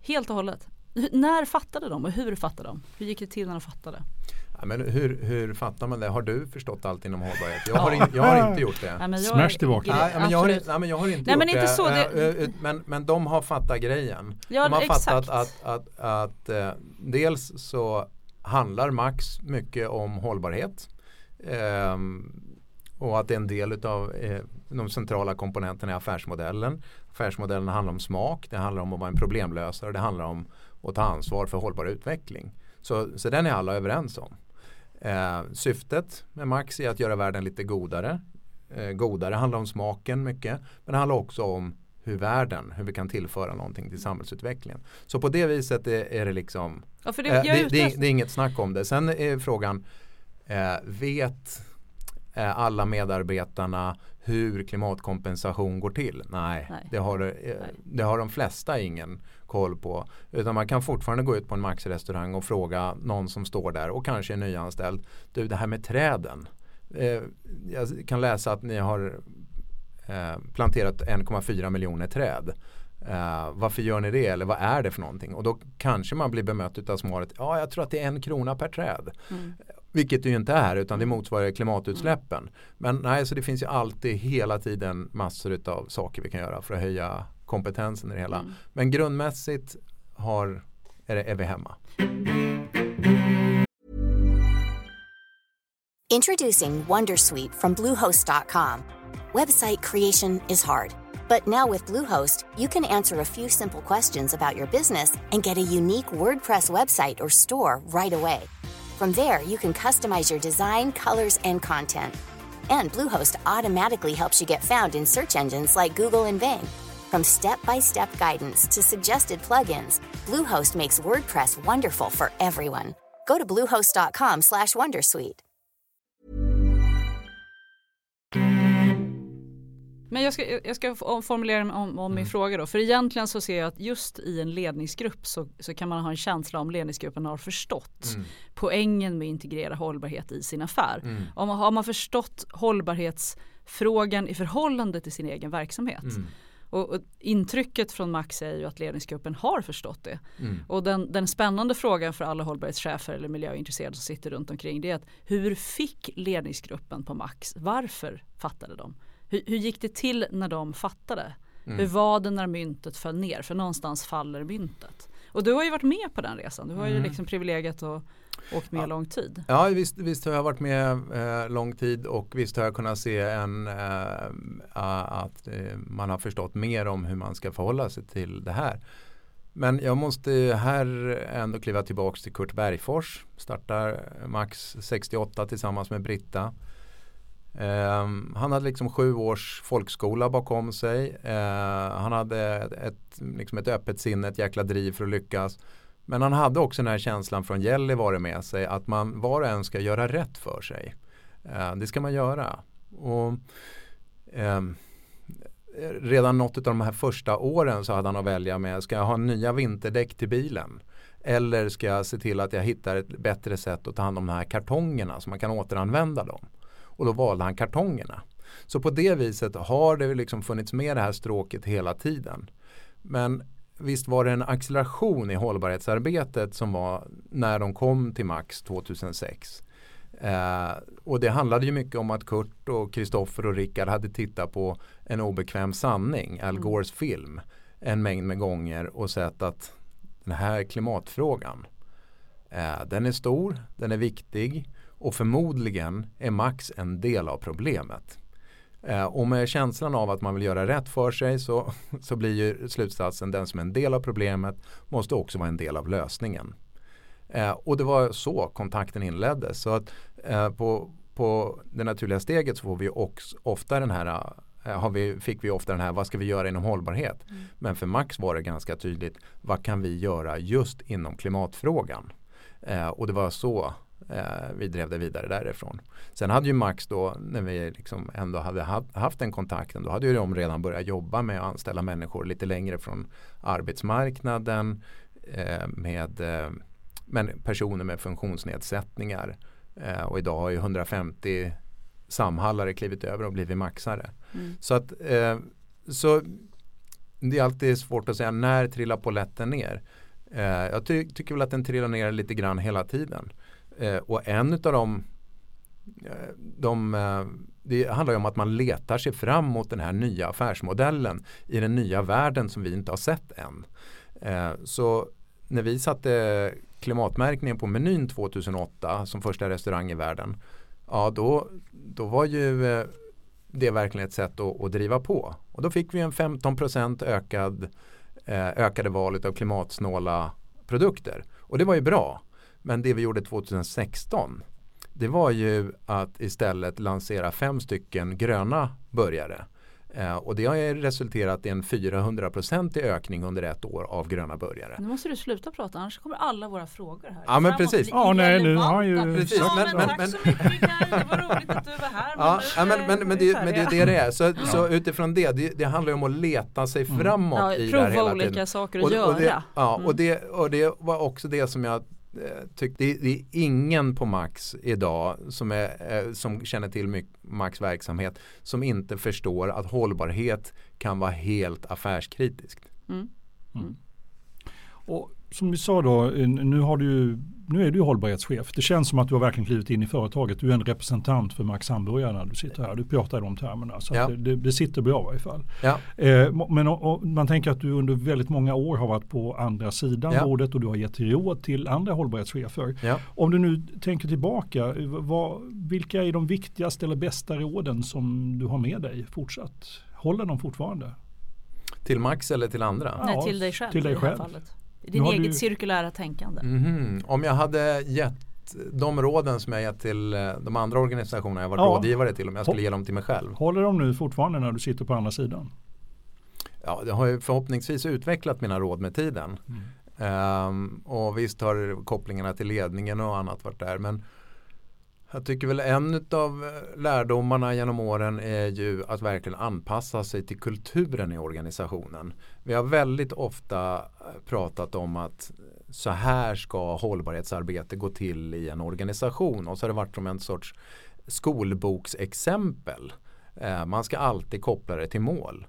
Helt och hållet? När fattade de och hur fattade de? Hur gick det till när de fattade? Ja, men hur, hur fattar man det? Har du förstått allt inom hållbarhet? Jag har, in, jag har inte gjort det. Ja, Smash tillbaka. Ja, men jag, har, nej, men jag har inte nej, gjort men inte det. Så det... Men, men de har fattat grejen. Ja, de har exakt. fattat att, att, att, att dels så handlar Max mycket om hållbarhet. Um, och att det är en del av eh, de centrala komponenterna i affärsmodellen. Affärsmodellen handlar om smak, det handlar om att vara en problemlösare, det handlar om att ta ansvar för hållbar utveckling. Så, så den är alla överens om. Eh, syftet med Max är att göra världen lite godare. Eh, godare handlar om smaken mycket, men det handlar också om hur världen, hur vi kan tillföra någonting till samhällsutvecklingen. Så på det viset är, är det liksom, ja, det, eh, det, det, det, är inget snack om det. Sen är frågan, eh, vet Eh, alla medarbetarna hur klimatkompensation går till. Nej, Nej. Det, har, eh, det har de flesta ingen koll på. Utan man kan fortfarande gå ut på en Max-restaurang och fråga någon som står där och kanske är nyanställd. Du, det här med träden. Eh, jag kan läsa att ni har planterat 1,4 miljoner träd. Uh, varför gör ni det eller vad är det för någonting? Och då kanske man blir bemött av svaret ja jag tror att det är en krona per träd. Mm. Vilket det ju inte är utan det motsvarar klimatutsläppen. Mm. Men nej, så det finns ju alltid hela tiden massor av saker vi kan göra för att höja kompetensen i det hela. Mm. Men grundmässigt har, är, det, är vi hemma. Introducing Wondersweet from Bluehost.com. Website creation is hard. But now with Bluehost, you can answer a few simple questions about your business and get a unique WordPress website or store right away. From there, you can customize your design, colors, and content. And Bluehost automatically helps you get found in search engines like Google and Bing. From step-by-step guidance to suggested plugins, Bluehost makes WordPress wonderful for everyone. Go to bluehost.com/wondersuite. Men jag ska, jag ska formulera om, om mm. min fråga då. För egentligen så ser jag att just i en ledningsgrupp så, så kan man ha en känsla om ledningsgruppen har förstått mm. poängen med att integrera hållbarhet i sin affär. Mm. Om har man förstått hållbarhetsfrågan i förhållande till sin egen verksamhet. Mm. Och, och, intrycket från Max är ju att ledningsgruppen har förstått det. Mm. Och den, den, spännande frågan för alla hållbarhetschefer eller miljöintresserade som sitter runt omkring det är att hur fick ledningsgruppen på Max, varför fattade de? Hur, hur gick det till när de fattade? Mm. Hur var det när myntet föll ner? För någonstans faller myntet. Och du har ju varit med på den resan. Du har mm. ju liksom privilegiet att åkt med ja. lång tid. Ja visst, visst har jag varit med eh, lång tid och visst har jag kunnat se en, eh, att eh, man har förstått mer om hur man ska förhålla sig till det här. Men jag måste här ändå kliva tillbaka till Kurt Bergfors. Startar Max 68 tillsammans med Britta. Um, han hade liksom sju års folkskola bakom sig. Uh, han hade ett, liksom ett öppet sinne, ett jäkla driv för att lyckas. Men han hade också den här känslan från Gällivare med sig att man var och en ska göra rätt för sig. Eh, det ska man göra. Och, eh, redan något av de här första åren så hade han att välja med, ska jag ha nya vinterdäck till bilen? Eller ska jag se till att jag hittar ett bättre sätt att ta hand om de här kartongerna så man kan återanvända dem? Och då valde han kartongerna. Så på det viset har det liksom funnits med det här stråket hela tiden. Men visst var det en acceleration i hållbarhetsarbetet som var när de kom till Max 2006. Eh, och det handlade ju mycket om att Kurt och Kristoffer och Rickard hade tittat på en obekväm sanning, Al mm. Gores film, en mängd med gånger och sett att den här klimatfrågan, eh, den är stor, den är viktig och förmodligen är Max en del av problemet. Eh, och med känslan av att man vill göra rätt för sig så, så blir ju slutsatsen den som är en del av problemet måste också vara en del av lösningen. Eh, och det var så kontakten inleddes. Så att eh, på, på det naturliga steget så får vi också ofta den här eh, har vi, fick vi ofta den här, vad ska vi göra inom hållbarhet? Mm. Men för Max var det ganska tydligt, vad kan vi göra just inom klimatfrågan? Eh, och det var så Eh, vi drev det vidare därifrån. Sen hade ju Max då, när vi liksom ändå hade haft den kontakten, då hade ju de redan börjat jobba med att anställa människor lite längre från arbetsmarknaden eh, med eh, men personer med funktionsnedsättningar. Eh, och idag har ju 150 samhallare klivit över och blivit maxare. Mm. Så att eh, så det är alltid svårt att säga när trillar poletten ner. Eh, jag ty tycker väl att den trillar ner lite grann hela tiden. Eh, och en av dem eh, de, eh, det handlar ju om att man letar sig fram mot den här nya affärsmodellen i den nya världen som vi inte har sett än. Eh, så när vi satte klimatmärkningen på menyn 2008 som första restaurang i världen ja då, då var ju eh, det verkligen ett sätt att, att driva på. Och då fick vi en 15% ökad, eh, ökade val av klimatsnåla produkter. Och det var ju bra. Men det vi gjorde 2016 det var ju att istället lansera fem stycken gröna börjare. Eh, och det har resulterat i en 400% ökning under ett år av gröna börjare. Nu måste du sluta prata annars kommer alla våra frågor här. Ja men precis. Ja nej nu har ju... Precis. Ja, men, men, tack men, så mycket Kaj, det var roligt att du var här. Ja, men, ja, men, men, det, men det är det det är. Så, ja. så utifrån det, det, det, handlar ju om att leta sig mm. framåt ja, i det här hela tiden. Prova olika saker att och, göra. Och det, ja, mm. och, det, och det var också det som jag tyck, det, det, är ingen på Max idag som, är, eh, som känner till Max verksamhet som inte förstår att hållbarhet kan vara helt affärskritiskt. Mm. Mm. Och som vi sa då, nu, har du, nu är du hållbarhetschef. Det känns som att du har verkligen klivit in i företaget. Du är en representant för Max Hamburgare när du sitter här. Du pratar i de termerna. Så ja. det, det, sitter bra i varje fall. Ja. Eh, men och, och, man tänker att du under väldigt många år har varit på andra sidan ja. bordet och du har gett råd till andra hållbarhetschefer. Ja. Om du nu tänker tillbaka, vad, vilka är de viktigaste eller bästa råden som du har med dig fortsatt? Håller de fortfarande? Till Max eller till andra? Nej, till dig själv. Till dig själv. Din eget du... cirkulära tänkande. Mm -hmm. Om jag hade gett de råden som jag gett till eh, de andra organisationerna jag varit ja. rådgivare till om jag skulle ge dem till mig själv. Håller de nu fortfarande när du sitter på andra sidan? Ja, det har ju förhoppningsvis utvecklat mina råd med tiden. Mm. Um, och visst har kopplingarna till ledningen och annat varit där. Men jag tycker väl en av eh, lärdomarna genom åren är ju att verkligen anpassa sig till kulturen i organisationen. Vi har väldigt ofta eh, pratat om att så här ska hållbarhetsarbete gå till i en organisation och så har det varit som en sorts skolboksexempel. Eh, man ska alltid koppla det till mål.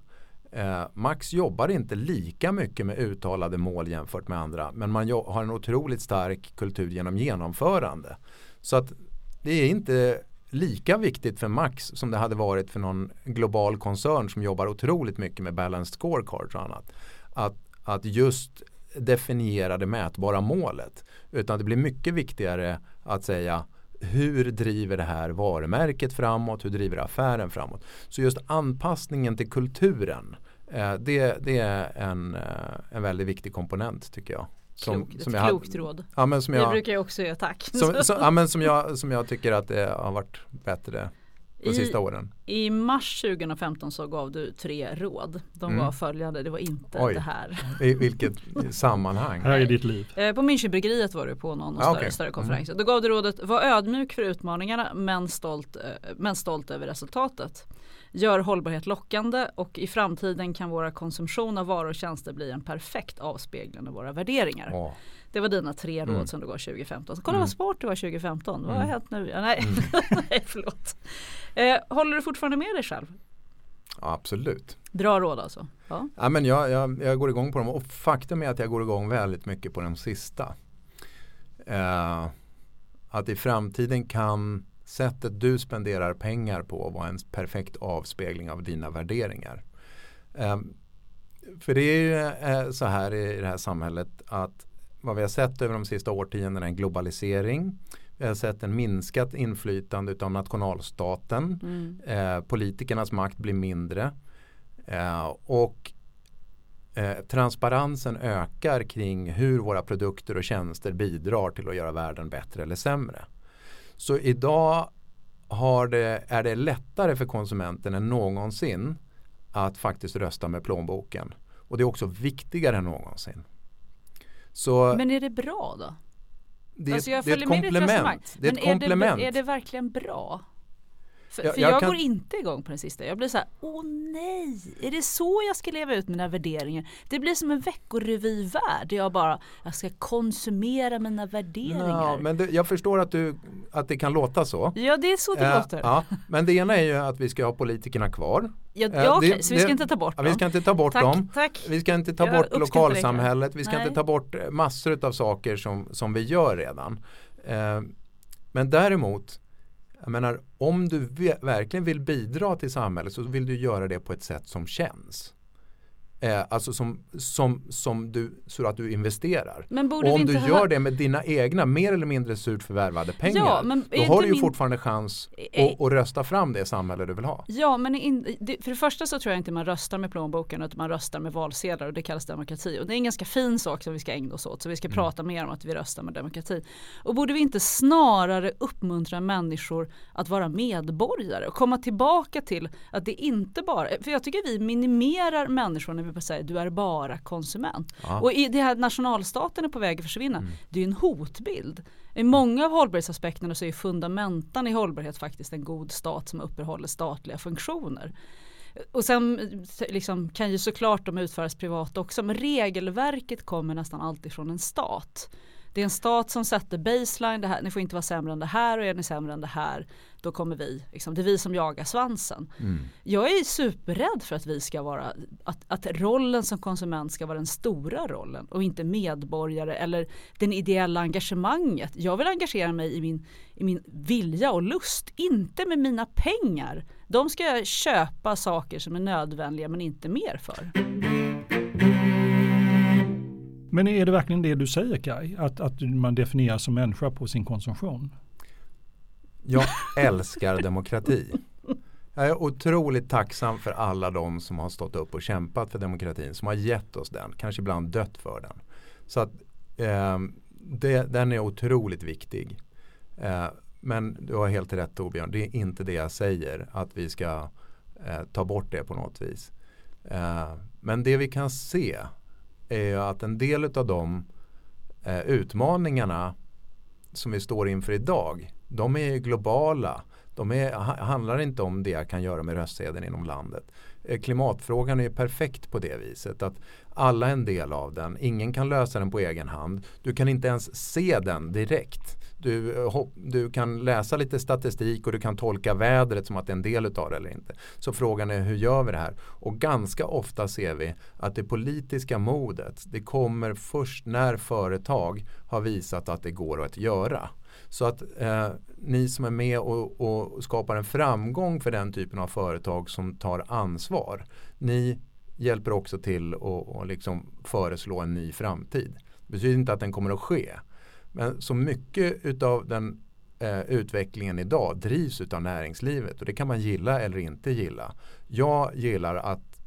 Eh, Max jobbar inte lika mycket med uttalade mål jämfört med andra men man har en otroligt stark kultur genom genomförande. Så att det är inte lika viktigt för Max som det hade varit för någon global koncern som jobbar otroligt mycket med balanced scorecards och annat. Att, att just definiera det mätbara målet. Utan det blir mycket viktigare att säga hur driver det här varumärket framåt? Hur driver affären framåt? Så just anpassningen till kulturen eh, det, det, är en, eh, en väldigt viktig komponent tycker jag. Som, Klok, som ett jag, klokt råd. Ja, men som jag, det brukar jag också göra, tack. Som, som, ja, men som, jag, som jag tycker att det har varit bättre de I, sista åren. I mars 2015 så gav du tre råd. De mm. var följande, det var inte Oj. det här. I vilket sammanhang? Här är ditt liv. Eh, på Münchenbryggeriet var du på någon ah, större, okay. större konferens. Mm. Då gav du rådet, var ödmjuk för utmaningarna men stolt, eh, men stolt över resultatet gör hållbarhet lockande och i framtiden kan våra konsumtion av varor och tjänster bli en perfekt avspegling av våra värderingar. Oh. Det var dina tre råd mm. som du gav 2015. Så kolla mm. vad smart du var 2015. Vad har mm. hänt nu? Ja, nej. Mm. nej, förlåt. Eh, håller du fortfarande med dig själv? Ja, absolut. Bra råd alltså? Ja. ja men jag, jag, jag, går igång på dem och faktum är att jag går igång väldigt mycket på den sista. Eh, att i framtiden kan sättet du spenderar pengar på vara en perfekt avspegling av dina värderingar. Um, för det är ju uh, så här i det här samhället att vad vi har sett över de sista årtiondena är en globalisering. Vi har sett en minskat inflytande av nationalstaten. Mm. Eh, politikernas makt blir mindre. Eh, och eh, transparensen ökar kring hur våra produkter och tjänster bidrar till att göra världen bättre eller sämre. Så idag det, är det lättare för konsumenten än någonsin att faktiskt rösta med plånboken. Och det är också viktigare än någonsin. Så Men är det bra då? Det, alltså det är ett komplement. Det är, ett komplement. Är, det, är det verkligen bra? För jag, jag, jag kan... går inte igång på den sista. Jag blir så här, åh nej, är det så jag ska leva ut mina värderingar? Det blir som en veckorevyvärld jag bara, jag ska konsumera mina värderingar. Ja, men det, jag förstår att, du, att det kan låta så. Ja, det är så det äh, låter. Ja, men det ena är ju att vi ska ha politikerna kvar. Ja, ja eh, okej, okay, så vi ska inte ta bort ja, dem. Vi ska inte ta bort tack, dem. Tack. Vi ska inte ta jag bort lokalsamhället. Vi ska Nej. inte ta bort massor av saker som, som vi gör redan. Eh, Men däremot, jag menar om du verkligen vill bidra till samhället så vill du göra det på ett sätt som känns. Eh, alltså som, som, som du, så att du investerar. och om du gör ha... det med dina egna mer eller mindre surt förvärvade pengar ja, då har du ju min... fortfarande chans att, att rösta fram det samhälle du vill ha. Ja men in, för det första så tror jag inte man röstar med plånboken utan man röstar med valsedlar och det kallas demokrati. Och det är en ganska fin sak som vi ska ägna oss åt så vi ska mm. prata mer om att vi röstar med demokrati. Och borde vi inte snarare uppmuntra människor att vara medborgare och komma tillbaka till att det inte bara, för jag tycker vi minimerar människor vi bara säger du är bara konsument. Ja. Och i det här nationalstaten är på väg att försvinna. Mm. Det är en hotbild. I många av hållbarhetsaspekterna så är fundamentan i hållbarhet faktiskt en god stat som uppehåller statliga funktioner. Och sen liksom, kan ju såklart de utföras privat också men regelverket kommer nästan alltid från en stat. Det är en stat som sätter baseline, det här, ni får inte vara sämre än det här och är ni sämre än det här då kommer vi, liksom, det är vi som jagar svansen. Mm. Jag är superrädd för att vi ska vara, att, att rollen som konsument ska vara den stora rollen och inte medborgare eller den ideella engagemanget. Jag vill engagera mig i min, i min vilja och lust, inte med mina pengar. De ska jag köpa saker som är nödvändiga men inte mer för. Men är det verkligen det du säger Kai? Att, att man definieras som människa på sin konsumtion? Jag älskar demokrati. Jag är otroligt tacksam för alla de som har stått upp och kämpat för demokratin, som har gett oss den, kanske ibland dött för den. Så att eh, det, den är otroligt viktig. Eh, men du har helt rätt Torbjörn, det är inte det jag säger att vi ska eh, ta bort det på något vis. Eh, men det vi kan se är att en del av de eh, utmaningarna som vi står inför idag de är globala. De är, handlar inte om det jag kan göra med röstsedeln inom landet. Eh, klimatfrågan är perfekt på det viset att alla är en del av den. Ingen kan lösa den på egen hand. Du kan inte ens se den direkt. Du, eh, du kan läsa lite statistik och du kan tolka vädret som att det är en del av det eller inte. Så frågan är hur gör vi det här? Och ganska ofta ser vi att det politiska modet det kommer först när företag har visat att det går att göra. Så att eh, ni som är med och, och, skapar en framgång för den typen av företag som tar ansvar. Ni hjälper också till att liksom föreslå en ny framtid. Det betyder inte att den kommer att ske. Men så mycket av den eh, utvecklingen idag drivs av näringslivet och det kan man gilla eller inte gilla. Jag gillar att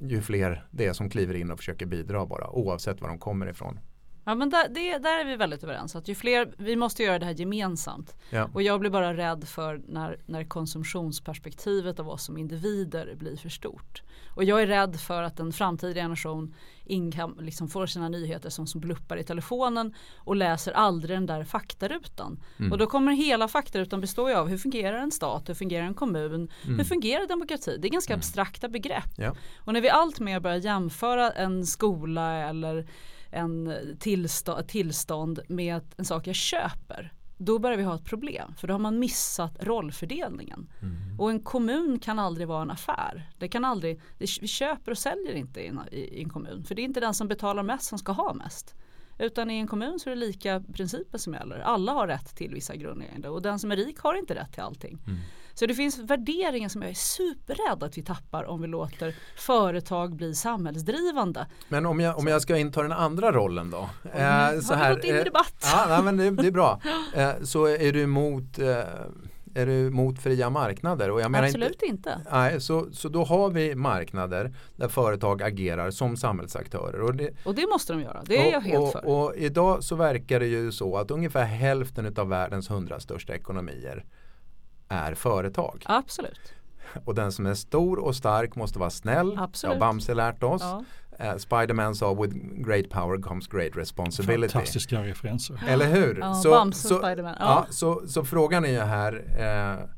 ju fler det är som kliver in och försöker bidra bara oavsett var de kommer ifrån. Ja men där, det, där är vi väldigt överens. Att ju fler, vi måste göra det här gemensamt. Ja. Och jag blir bara rädd för när, när konsumtionsperspektivet av oss som individer blir för stort. Och jag är rädd för att en framtida generation inkam, liksom får sina nyheter som, som bluppar i telefonen och läser aldrig den där faktarutan. Mm. Och då kommer hela faktarutan bestå av hur fungerar en stat, hur fungerar en kommun, mm. hur fungerar demokrati? Det är ganska mm. abstrakta begrepp. Ja. Och när vi allt mer börjar jämföra en skola eller en tillstånd, tillstånd med en sak jag köper då börjar vi ha ett problem för då har man missat rollfördelningen. Mm. Och en kommun kan aldrig vara en affär. Det kan aldrig, vi köper och säljer inte i en, i en, kommun för det är inte den som betalar mest som ska ha mest. Utan i en kommun så är det lika principer som gäller. Alla har rätt till vissa grundläggande och den som är rik har inte rätt till allting. Mm. Så det finns värderingar som jag är superrädd att vi tappar om vi låter företag bli samhällsdrivande. Men om jag, om jag ska inta den andra rollen då? Mm. Eh, så har vi gått in i eh, debatt? Ja, men det, det, är bra. Eh, så är du emot eh, är du emot fria marknader? Och jag menar Absolut inte. inte. Nej, så, så då har vi marknader där företag agerar som samhällsaktörer. Och det, och det måste de göra, det är och, jag helt och, för. Och idag så verkar det ju så att ungefär hälften av världens hundra största ekonomier är företag. Absolut. Och den som är stor och stark måste vara snäll. Absolut. Har Bamse lärt oss. Ja. Uh, Spiderman sa with great power comes great responsibility. Fantastiska referenser. Eller hur? Ja, så, Bamse så, Spiderman. Ja. ja. så, så frågan är ju här uh,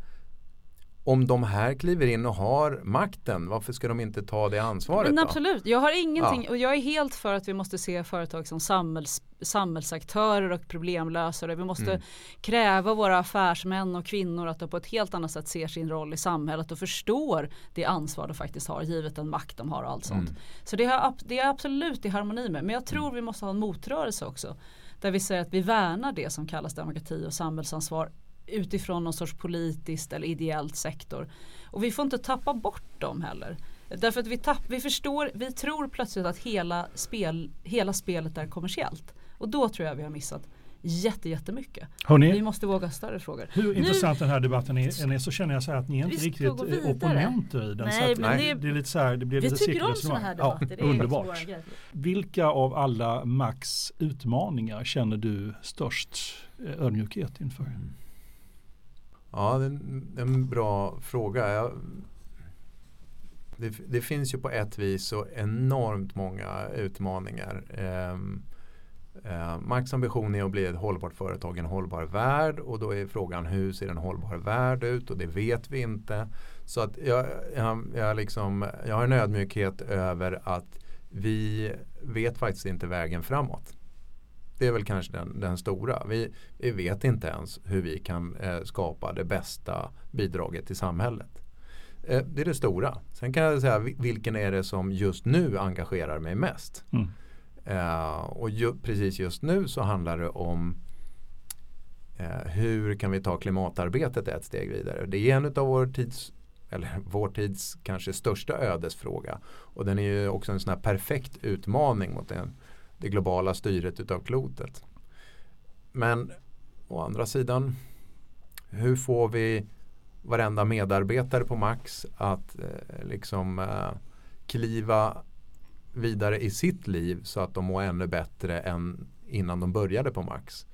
om de här kliver in och har makten, varför ska de inte ta det ansvaret? Men absolut, jag har ingenting ja. och jag är helt för att vi måste se företag som samhälls, samhällsaktörer och problemlösare. Vi måste mm. kräva våra affärsmän och kvinnor att de på ett helt annat sätt ser sin roll i samhället och förstår det ansvar de faktiskt har givet den makt de har och allt sånt. Mm. Så det, har, det är absolut i harmoni med, men jag tror mm. vi måste ha en motrörelse också där vi säger att vi värnar det som kallas demokrati och samhällsansvar utifrån någon sorts politiskt eller ideellt sektor. Och vi får inte tappa bort dem heller. Därför att vi, tapp, vi förstår, vi tror plötsligt att hela, spel, hela spelet är kommersiellt. Och då tror jag vi har missat jätte, jättemycket. Hörrni, vi måste våga större frågor. Hur nu, intressant den här debatten är, är så känner jag så här att ni är inte riktigt opponenter i den. Nej, så men det, det, är lite så här, det blir vi lite tycker om sådana här debatter. Ja, underbart. Vilka av alla Max utmaningar känner du störst eh, ödmjukhet inför? Ja, det är en, bra fråga. Jag, det, det, finns ju på ett vis så enormt många utmaningar. Ehm, eh, Eh, Max ambition är att bli ett hållbart företag i en hållbar värld och då är frågan hur ser en hållbar värld ut och det vet vi inte. Så att jag, jag, jag, liksom, jag har en ödmjukhet över att vi vet faktiskt inte vägen framåt. Det är väl kanske den, den stora. Vi, vi, vet inte ens hur vi kan eh, skapa det bästa bidraget till samhället. Eh, det är det stora. Sen kan jag säga vilken är det som just nu engagerar mig mest. Mm. Uh, och ju, precis just nu så handlar det om uh, hur kan vi ta klimatarbetet ett steg vidare. Det är en av vår tids, eller vår tids kanske största ödesfråga. Och den är ju också en sån här perfekt utmaning mot den, det globala styret utav klotet. Men å andra sidan, hur får vi varenda medarbetare på Max att eh, liksom eh, kliva vidare i sitt liv så att de mår ännu bättre än innan de började på Max.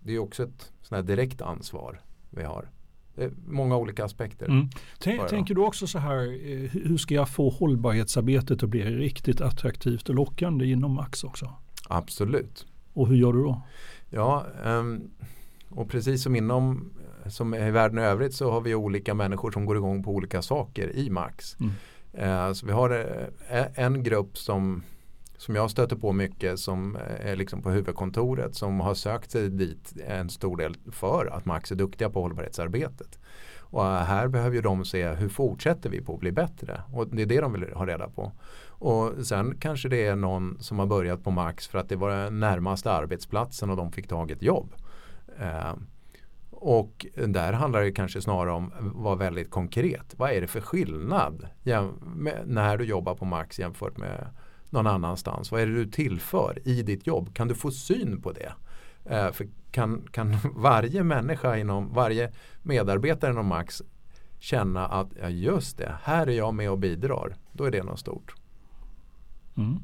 Det är också ett sånt här direkt ansvar vi har. Är många olika aspekter. Mm. Tänker du också så här, eh, hur ska jag få hållbarhetsarbetet att bli riktigt attraktivt och lockande inom Max också? Absolut. Och hur gör du då? Ja, um, och precis som inom som i världen i övrigt så har vi olika människor som går igång på olika saker i Max. Mm. Eh, så vi har eh, en grupp som, som jag stöter på mycket som eh, är liksom på huvudkontoret som har sökt sig dit en stor del för att Max är duktiga på hållbarhetsarbetet. Och eh, här behöver ju de se hur fortsätter vi på att bli bättre och det är det de vill ha reda på. Och sen kanske det är någon som har börjat på Max för att det var den närmaste arbetsplatsen och de fick tag i ett jobb. Eh, och där handlar det kanske snarare om att vara väldigt konkret. Vad är det för skillnad när du jobbar på Max jämfört med någon annanstans? Vad är det du tillför i ditt jobb? Kan du få syn på det? Eh, för kan, kan varje människa inom, varje medarbetare inom Max känna att ja just det, här är jag med och bidrar. Då är det något stort. Mm.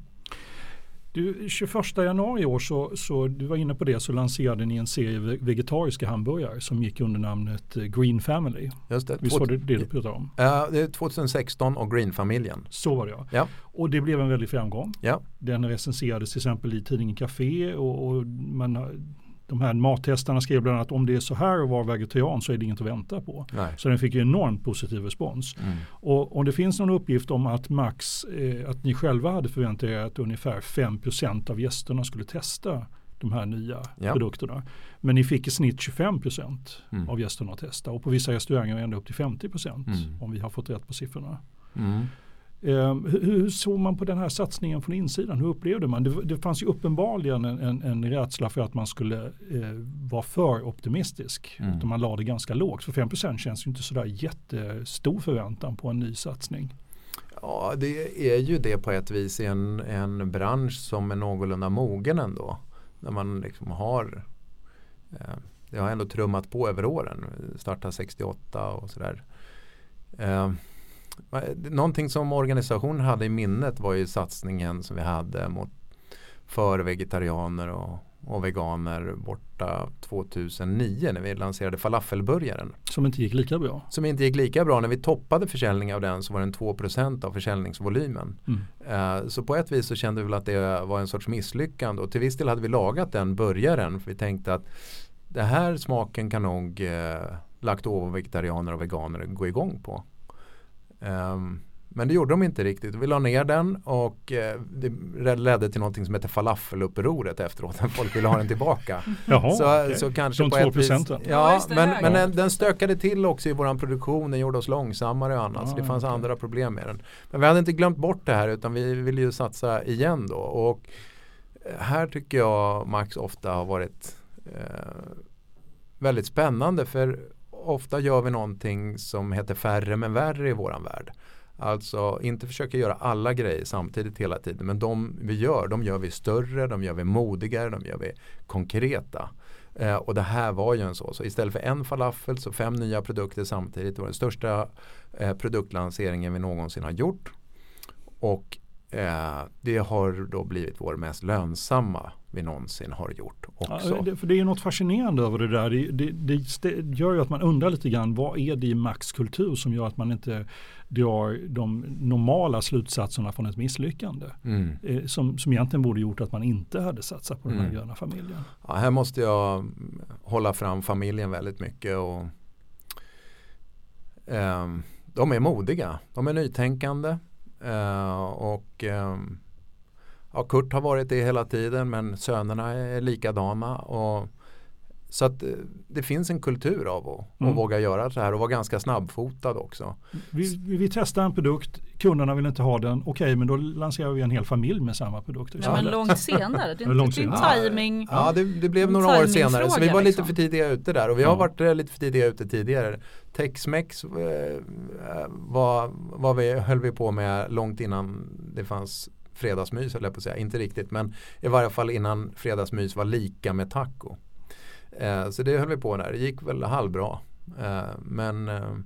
Du, 21 januari i år så, så, du var inne på det, så lanserade ni en serie vegetariska hamburgare som gick under namnet eh, Green Family. Just det. Visst var det det du pratade om? Ja, det är 2016 och Green-familjen. Så var det ja. ja. Och det blev en väldig framgång. Ja. Den recenserades till exempel i tidningen Café och, och man de här mattestarna skrev bland annat om det är så här att vara vegetarian så är det inget att vänta på. Nej. Så den fick ju enormt positiv respons. Mm. Och om det finns någon uppgift om att max, eh, att ni själva hade förväntat er att ungefär 5% av gästerna skulle testa de här nya ja. produkterna. Men ni fick i snitt 25% mm. av gästerna att testa och på vissa restauranger ända upp till 50% mm. om vi har fått rätt på siffrorna. Mm. Eh, hur, hur, såg man på den här satsningen från insidan? Hur upplevde man? Det, det fanns ju uppenbarligen en, en, en rädsla för att man skulle eh, vara för optimistisk. Mm. Utan man lade det ganska lågt. För 5% känns ju inte sådär jättestor förväntan på en ny satsning. Ja, det är ju det på ett vis i en, en bransch som är någorlunda mogen ändå. När man liksom har eh, det har ändå trummat på över åren. Starta 68 och sådär. Eh, Någonting som organisationen hade i minnet var ju satsningen som vi hade mot för vegetarianer och, och veganer borta 2009 när vi lanserade falafelburgaren. Som inte gick lika bra? Som inte gick lika bra. När vi toppade försäljningen av den så var den 2% av försäljningsvolymen. Mm. Uh, så på ett vis så kände vi väl att det var en sorts misslyckande och till viss del hade vi lagat den burgaren för vi tänkte att det här smaken kan nog uh, laktovo-vegetarianer och veganer gå igång på. Um, men det gjorde de inte riktigt. Vi la ner den och eh, det ledde till någonting som heter falafelupproret efteråt. Folk ville ha den tillbaka. Jaha, så, okay. så kanske De på ett vis, Ja, ja men, men den, den, stökade till också i våran produktion. Den gjorde oss långsammare och annat. Ah, så det fanns okay. andra problem med den. Men vi hade inte glömt bort det här utan vi ville ju satsa igen då. Och här tycker jag Max ofta har varit eh, väldigt spännande för ofta gör vi någonting som heter färre men värre i våran värld. Alltså inte försöka göra alla grejer samtidigt hela tiden men de vi gör, de gör vi större, de gör vi modigare, de gör vi konkreta. Eh, och det här var ju en så. Så istället för en falafel så fem nya produkter samtidigt. Det var den största eh, produktlanseringen vi någonsin har gjort. Och eh, det har då blivit vår mest lönsamma vi någonsin har gjort också. Ja, för det är något fascinerande över det där. Det, det, det, gör ju att man undrar lite grann vad är det i Max kultur som gör att man inte drar de normala slutsatserna från ett misslyckande. Mm. Eh, som, som egentligen borde gjort att man inte hade satsat på den här mm. gröna familjen. Ja, här måste jag hålla fram familjen väldigt mycket. och eh, De är modiga, de är nytänkande. Eh, och eh, ja, Kurt har varit det hela tiden men sönerna är likadana. Och, så att eh, det finns en kultur av att mm. våga göra så här och vara ganska snabbfotad också. Vi, vi, vi testar en produkt, kunderna vill inte ha den, okej men då lanserar vi en hel familj med samma produkt. Ja, men långt senare, det är inte din timing. Ja, det, det blev några år senare så vi var lite liksom. för tidiga ute där och vi har ja. varit eh, lite för tidiga ute tidigare. Tex-Mex eh, var, var vi, höll vi på med långt innan det fanns fredagsmys, eller på att säga. Inte riktigt, men i varje fall innan fredagsmys var lika med taco. Eh, så det höll vi på där. Det gick väl halvbra. Eh, men eh,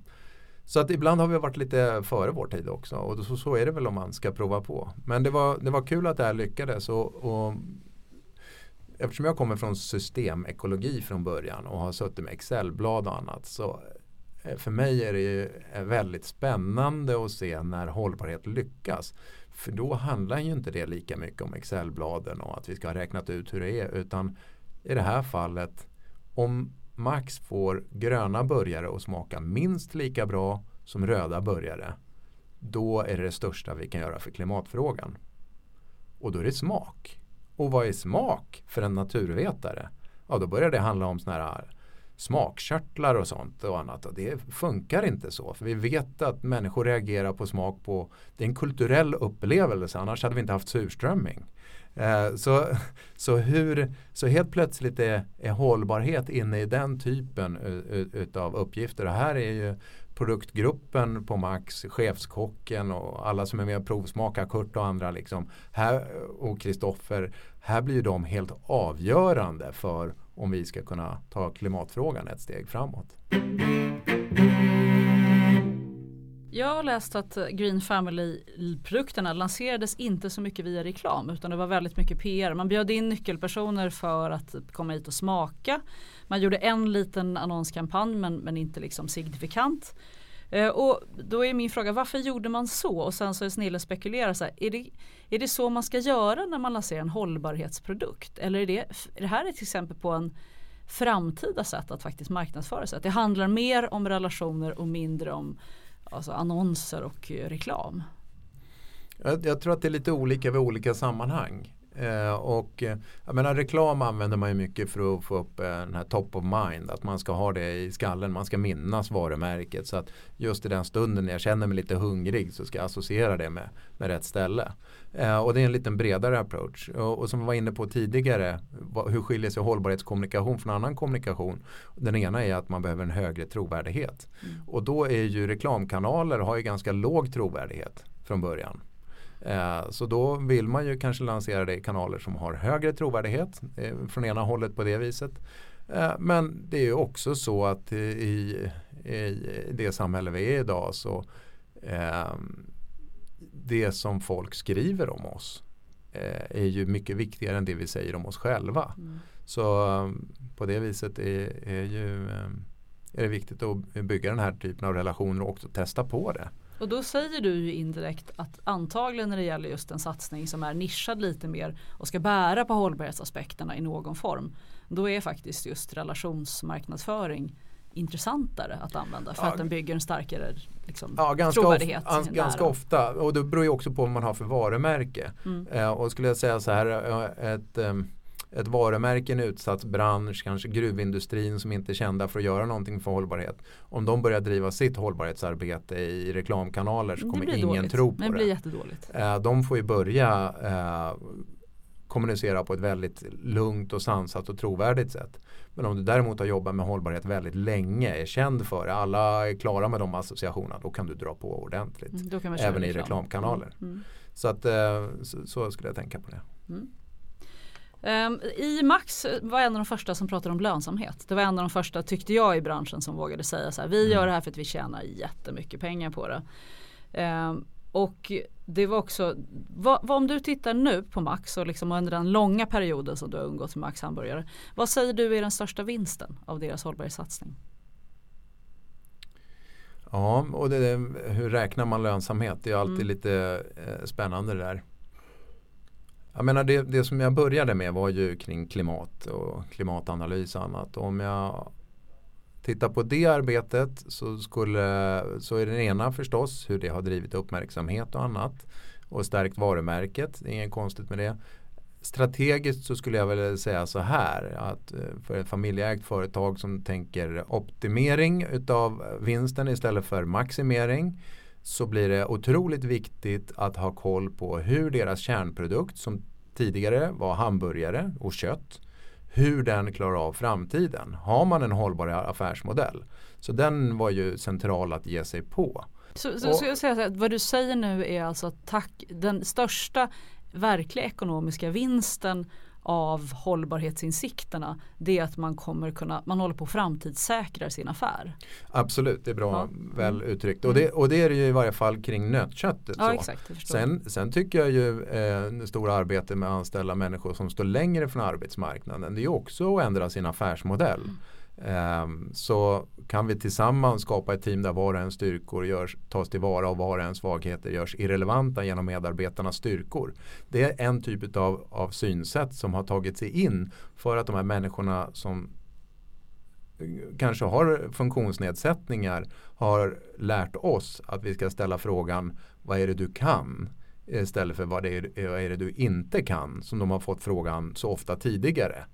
så att ibland har vi varit lite före vår tid också och så, så är det väl om man ska prova på. Men det var, det var kul att det här lyckades och, och eftersom jag kommer från systemekologi från början och har suttit med Excelblad och annat så eh, för mig är det ju väldigt spännande att se när hållbarhet lyckas. För då handlar ju inte det lika mycket om Excelbladen och att vi ska ha räknat ut hur det är utan i det här fallet om Max får gröna burgare att smaka minst lika bra som röda burgare då är det det största vi kan göra för klimatfrågan. Och då är det smak. Och vad är smak för en naturvetare? Ja, då börjar det handla om sådana här smakkörtlar och sånt och annat. Och det funkar inte så. För vi vet att människor reagerar på smak på, det är en kulturell upplevelse, annars hade vi inte haft surströmming. Eh, så, så, hur, så helt plötsligt är, är hållbarhet inne i den typen av uppgifter. Och här är ju produktgruppen på Max, chefskocken och alla som är med och provsmakar, Kurt och andra liksom, här, och Kristoffer, här blir de helt avgörande för om vi ska kunna ta klimatfrågan ett steg framåt. Jag har läst att Green Family-produkterna lanserades inte så mycket via reklam utan det var väldigt mycket PR. Man bjöd in nyckelpersoner för att komma hit och smaka. Man gjorde en liten annonskampanj men, men inte liksom signifikant. Eh, och då är min fråga varför gjorde man så? Och sen så är Snille spekulerar så här, är det, är det så man ska göra när man lanserar en hållbarhetsprodukt? Eller är det, är det här ett exempel på en framtida sätt att faktiskt marknadsföra sig? Att det handlar mer om relationer och mindre om alltså annonser och eh, reklam? Jag, jag, tror att det är lite olika vid olika sammanhang. Eh, och eh, jag menar, reklam använder man ju mycket för att få upp eh, den här top of mind. Att man ska ha det i skallen, man ska minnas varumärket. Så att just i den stunden när jag känner mig lite hungrig så ska jag associera det med, med rätt ställe. Eh, och det är en lite bredare approach. Och, och, som vi var inne på tidigare, vad, hur skiljer sig hållbarhetskommunikation från annan kommunikation? Den ena är att man behöver en högre trovärdighet. Mm. Och då är ju reklamkanaler har ju ganska låg trovärdighet från början. Eh, så då vill man ju kanske lansera det i kanaler som har högre trovärdighet eh, från ena hållet på det viset. Eh, men det är ju också så att i, i det samhälle vi är idag så det som folk skriver om oss är ju mycket viktigare än det vi säger om oss själva. Mm. Så på det viset är, är, ju, är det viktigt att bygga den här typen av relationer och också testa på det. Och då säger du ju indirekt att antagligen när det gäller just en satsning som är nischad lite mer och ska bära på hållbarhetsaspekterna i någon form. Då är faktiskt just relationsmarknadsföring intressantare att använda för ja, att den bygger en starkare liksom, ja, ganska trovärdighet. Of, ganska ofta och det beror ju också på vad man har för varumärke. Mm. Eh, och skulle jag säga så här eh, ett um, ett varumärke en utsatt bransch, kanske gruvindustrin som inte är kända för att göra någonting för hållbarhet. Om de börjar driva sitt hållbarhetsarbete i reklamkanaler så kommer ingen dåligt. tro på det. Det blir jättedåligt. Eh, de får ju börja eh, kommunicera på ett väldigt lugnt och sansat och trovärdigt sätt. Men om du däremot har jobbat med hållbarhet väldigt länge, är känd för det, alla är klara med de associationerna, då kan du dra på ordentligt. Mm, även i reklamkanaler. Mm. mm. Så, att, eh, så, så, skulle jag tänka på det. Mm. Um, I Max var en av de första som pratade om lönsamhet. Det var en av de första tyckte jag i branschen som vågade säga så här. Vi mm. gör det här för att vi tjänar jättemycket pengar på det. Um, och det var också, vad, vad, om du tittar nu på Max och liksom under den långa perioden som du har umgåtts med Max hamburgare. Vad säger du är den största vinsten av deras hållbarhetssatsning? Ja, och det, hur räknar man lönsamhet? Det är alltid mm. lite eh, spännande det där. Jag menar det, det som jag började med var ju kring klimat och klimatanalys och annat. Om jag tittar på det arbetet så, skulle, så är det ena förstås hur det har drivit uppmärksamhet och annat och stärkt varumärket. Det är inget konstigt med det. Strategiskt så skulle jag väl säga så här att eh, för ett familjeägt företag som tänker optimering utav vinsten istället för maximering så blir det otroligt viktigt att ha koll på hur deras kärnprodukt som tidigare var hamburgare och kött hur den klarar av framtiden. Har man en hållbar affärsmodell? Så den var ju central att ge sig på. Så, så, och, så jag säga så här, vad du säger nu är alltså att tack, den största verkliga ekonomiska vinsten av hållbarhetsinsikterna det är att man kommer kunna, man håller på att framtidssäkra sin affär. Absolut, det är bra ja. väl mm. uttryckt. Och det, och det är det ju i varje fall kring nötköttet. Ja, exakt, sen, sen tycker jag ju eh, det stora arbetet med att anställa människor som står längre från arbetsmarknaden det är också att ändra sin affärsmodell. Mm. Ehm, så kan vi tillsammans skapa ett team där var och en styrkor görs, tas tillvara och var och en svagheter görs irrelevanta genom medarbetarnas styrkor. Det är en typ av, av synsätt som har tagit sig in för att de här människorna som kanske har funktionsnedsättningar har lärt oss att vi ska ställa frågan vad är det du kan istället för vad, det är, vad är det du inte kan som de har fått frågan så ofta tidigare.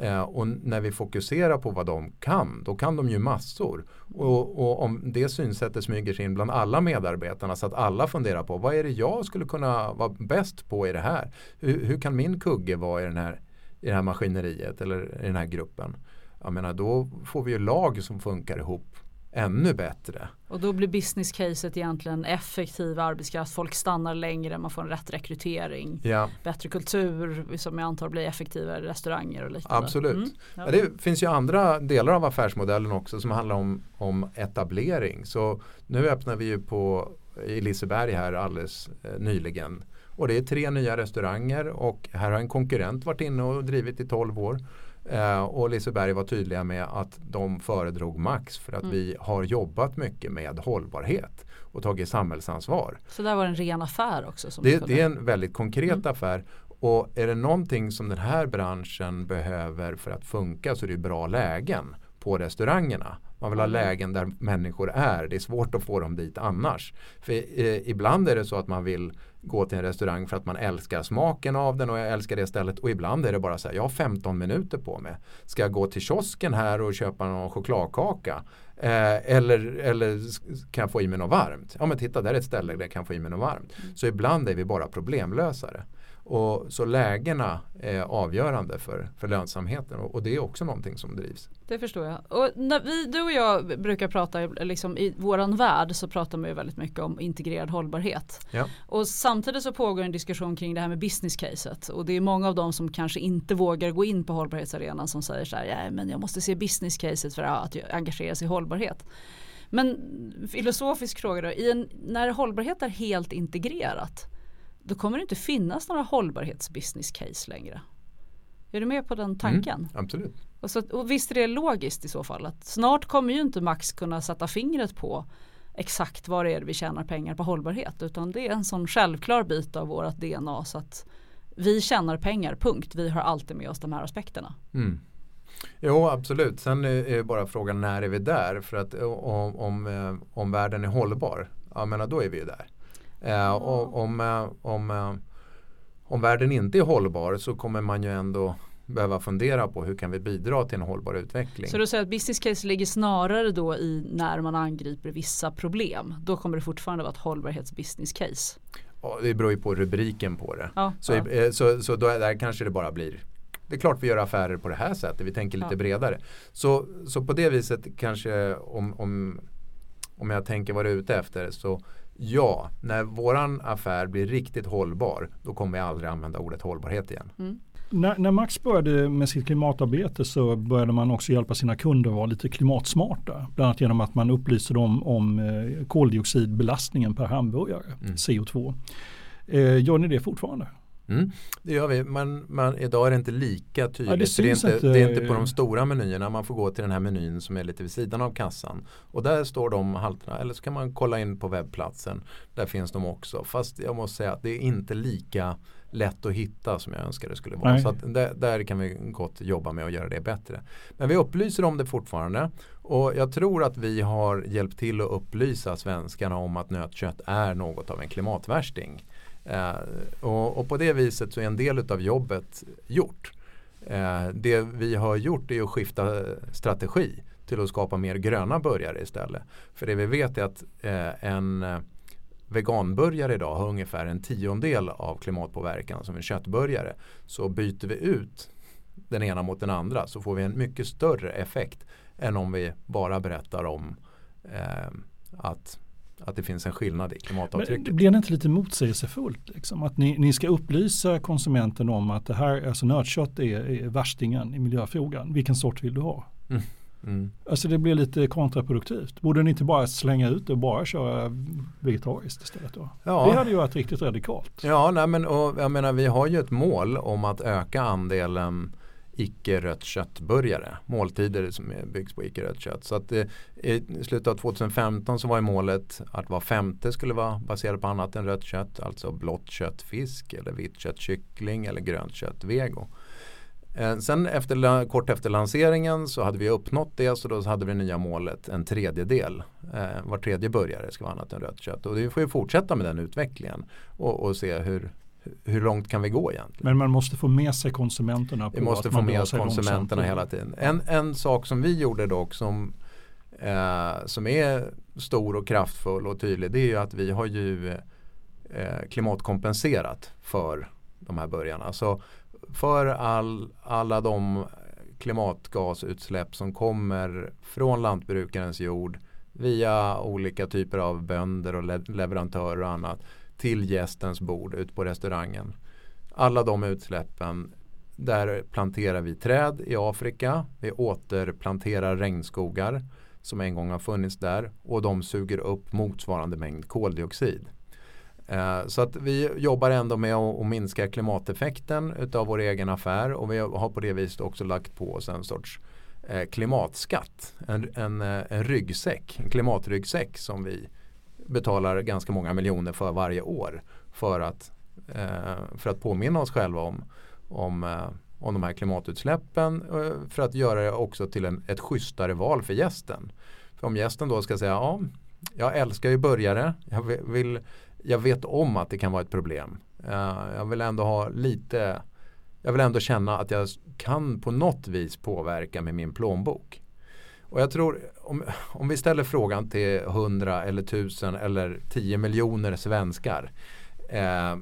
Eh, och när vi fokuserar på vad de kan, då kan de ju massor. Och, och, om det synsättet smyger sig in bland alla medarbetarna så att alla funderar på vad är det jag skulle kunna vara bäst på i det här? Hur, hur kan min kugge vara i, den här, i det här maskineriet eller i den här gruppen? Jag menar, då får vi ju lag som funkar ihop ännu bättre. Och då blir business caset egentligen effektiv arbetskraft, folk stannar längre, man får en rätt rekrytering, ja. bättre kultur som jag antar blir effektivare restauranger och liknande. Absolut. Mm. Ja. det finns ju andra delar av affärsmodellen också som handlar om, om etablering. Så nu öppnar vi ju på i Liseberg här alldeles eh, nyligen och det är tre nya restauranger och här har en konkurrent varit inne och drivit i 12 år. Eh, och Liseberg var tydliga med att de föredrog Max för att mm. vi har jobbat mycket med hållbarhet och tagit samhällsansvar. Så där var det en ren affär också? Det, det, är en väldigt konkret mm. affär. Och är det någonting som den här branschen behöver för att funka så är det bra lägen på restaurangerna. Man vill ha lägen där människor är. Det är svårt att få dem dit annars. För eh, ibland är det så att man vill gå till en restaurang för att man älskar smaken av den och jag älskar det stället. Och ibland är det bara så här, jag har 15 minuter på mig. Ska jag gå till kiosken här och köpa någon chokladkaka? Eh, eller, eller kan jag få i mig något varmt? Ja men titta, där är ett ställe där jag kan få i mig något varmt. Mm. Så ibland är vi bara problemlösare. Och så lägena är avgörande för, för lönsamheten och, och, det är också någonting som drivs. Det förstår jag. Och när vi, du och jag brukar prata, liksom, i våran värld så pratar man ju väldigt mycket om integrerad hållbarhet. Ja. Och samtidigt så pågår en diskussion kring det här med business caset och det är många av dem som kanske inte vågar gå in på hållbarhetsarenan som säger så här, men jag måste se business caset för att engagera sig i hållbarhet. Men filosofisk fråga då, en, när hållbarhet är helt integrerat då kommer det inte finnas några hållbarhetsbusiness case längre. Är du med på den tanken? Mm, absolut. Och, så, och visst är det logiskt i så fall att snart kommer ju inte Max kunna sätta fingret på exakt vad det är vi tjänar pengar på hållbarhet utan det är en sån självklar bit av vårt DNA så att vi tjänar pengar, punkt. Vi har alltid med oss de här aspekterna. Mm. Jo absolut, sen är bara frågan när är vi där? För att om, om, eh, om världen är hållbar, ja men då är vi ju där. Eh, och, om, eh, om, eh, om världen inte är hållbar så kommer man ju ändå behöva fundera på hur kan vi bidra till en hållbar utveckling. Så du säger att business case ligger snarare då i när man angriper vissa problem. Då kommer det fortfarande vara ett hållbarhetsbusiness case. det beror ju på rubriken på det. Ja, så, ja. Så, så då, där kanske det bara blir det är klart vi gör affärer på det här sättet. Vi tänker lite ja. bredare. Så, så på det viset kanske om, om, om jag tänker vad du är ute efter så ja, när våran affär blir riktigt hållbar då kommer jag aldrig använda ordet hållbarhet igen. Mm. När, när, Max började med sitt klimatarbete så började man också hjälpa sina kunder att vara lite klimatsmarta. Bland annat genom att man upplyste dem om eh, koldioxidbelastningen per hamburgare, mm. CO2. Eh, gör ni det fortfarande? Mm, det gör vi, men, men idag är det inte lika tydligt. Ja, det, det, är inte, inte, det, är inte, på de stora menyerna. Man får gå till den här menyn som är lite vid sidan av kassan. Och där står de halterna. Eller så kan man kolla in på webbplatsen. Där finns de också. Fast jag måste säga att det är inte lika lätt att hitta som jag önskar det skulle vara. Nej. Så att där, där, kan vi gott jobba med att göra det bättre. Men vi upplyser om det fortfarande. Och jag tror att vi har hjälpt till att upplysa svenskarna om att nötkött är något av en klimatvärsting. Eh, och, och, på det viset så är en del av jobbet gjort. Eh, det vi har gjort är att skifta strategi till att skapa mer gröna burgare istället. För det vi vet är att eh, en eh, veganburgare idag har ungefär en tiondel av klimatpåverkan som en köttburgare. Så byter vi ut den ena mot den andra så får vi en mycket större effekt än om vi bara berättar om eh, att att det finns en skillnad i klimatavtrycket. Men blir det inte lite motsägelsefullt? Liksom? Att ni, ni ska upplysa konsumenten om att det här, alltså nötkött är, är värstingen i miljöfrågan. Vilken sort vill du ha? Mm. Mm. Alltså det blir lite kontraproduktivt. Borde ni inte bara slänga ut det och bara köra vegetariskt istället då? Ja. Det hade ju varit riktigt radikalt. Ja, nej, men och, jag menar vi har ju ett mål om att öka andelen icke-rött köttburgare. Måltider som byggs på icke-rött kött. Så att eh, i slutet av 2015 så var målet att var femte skulle vara baserat på annat än rött kött. Alltså blått kött fisk eller vitt kött kyckling eller grönt kött vego. Eh, sen efter, kort efter lanseringen så hade vi uppnått det så då hade vi det nya målet en tredjedel. Eh, var tredje burgare ska vara annat än rött kött. Och vi får ju fortsätta med den utvecklingen och, och se hur, hur långt kan vi gå egentligen? Men man måste få med sig konsumenterna. På vi måste få med oss konsumenterna hela tiden. En, en sak som vi gjorde dock som, eh, som är stor och kraftfull och tydlig det är ju att vi har ju eh, klimatkompenserat för de här börjarna. Så för all, alla de klimatgasutsläpp som kommer från lantbrukarens jord via olika typer av bönder och leverantörer och annat till gästens bord ut på restaurangen. Alla de utsläppen, där planterar vi träd i Afrika. Vi återplanterar regnskogar som en gång har funnits där och de suger upp motsvarande mängd koldioxid. Eh, så att vi jobbar ändå med att minska klimateffekten utav vår egen affär och vi har på det viset också lagt på oss en sorts eh, klimatskatt. En, en, eh, en ryggsäck, en klimatryggsäck som vi betalar ganska många miljoner för varje år för att, eh, för att påminna oss själva om, om, eh, om de här klimatutsläppen eh, för att göra det också till en, ett schysstare val för gästen. För om gästen då ska säga ja, jag älskar ju burgare, jag, vill, jag vet om att det kan vara ett problem. Eh, jag vill ändå ha lite jag vill ändå känna att jag kan på något vis påverka med min plånbok. Och jag tror om, om vi ställer frågan till 100 eller 1000 eller 10 miljoner svenskar. Eh,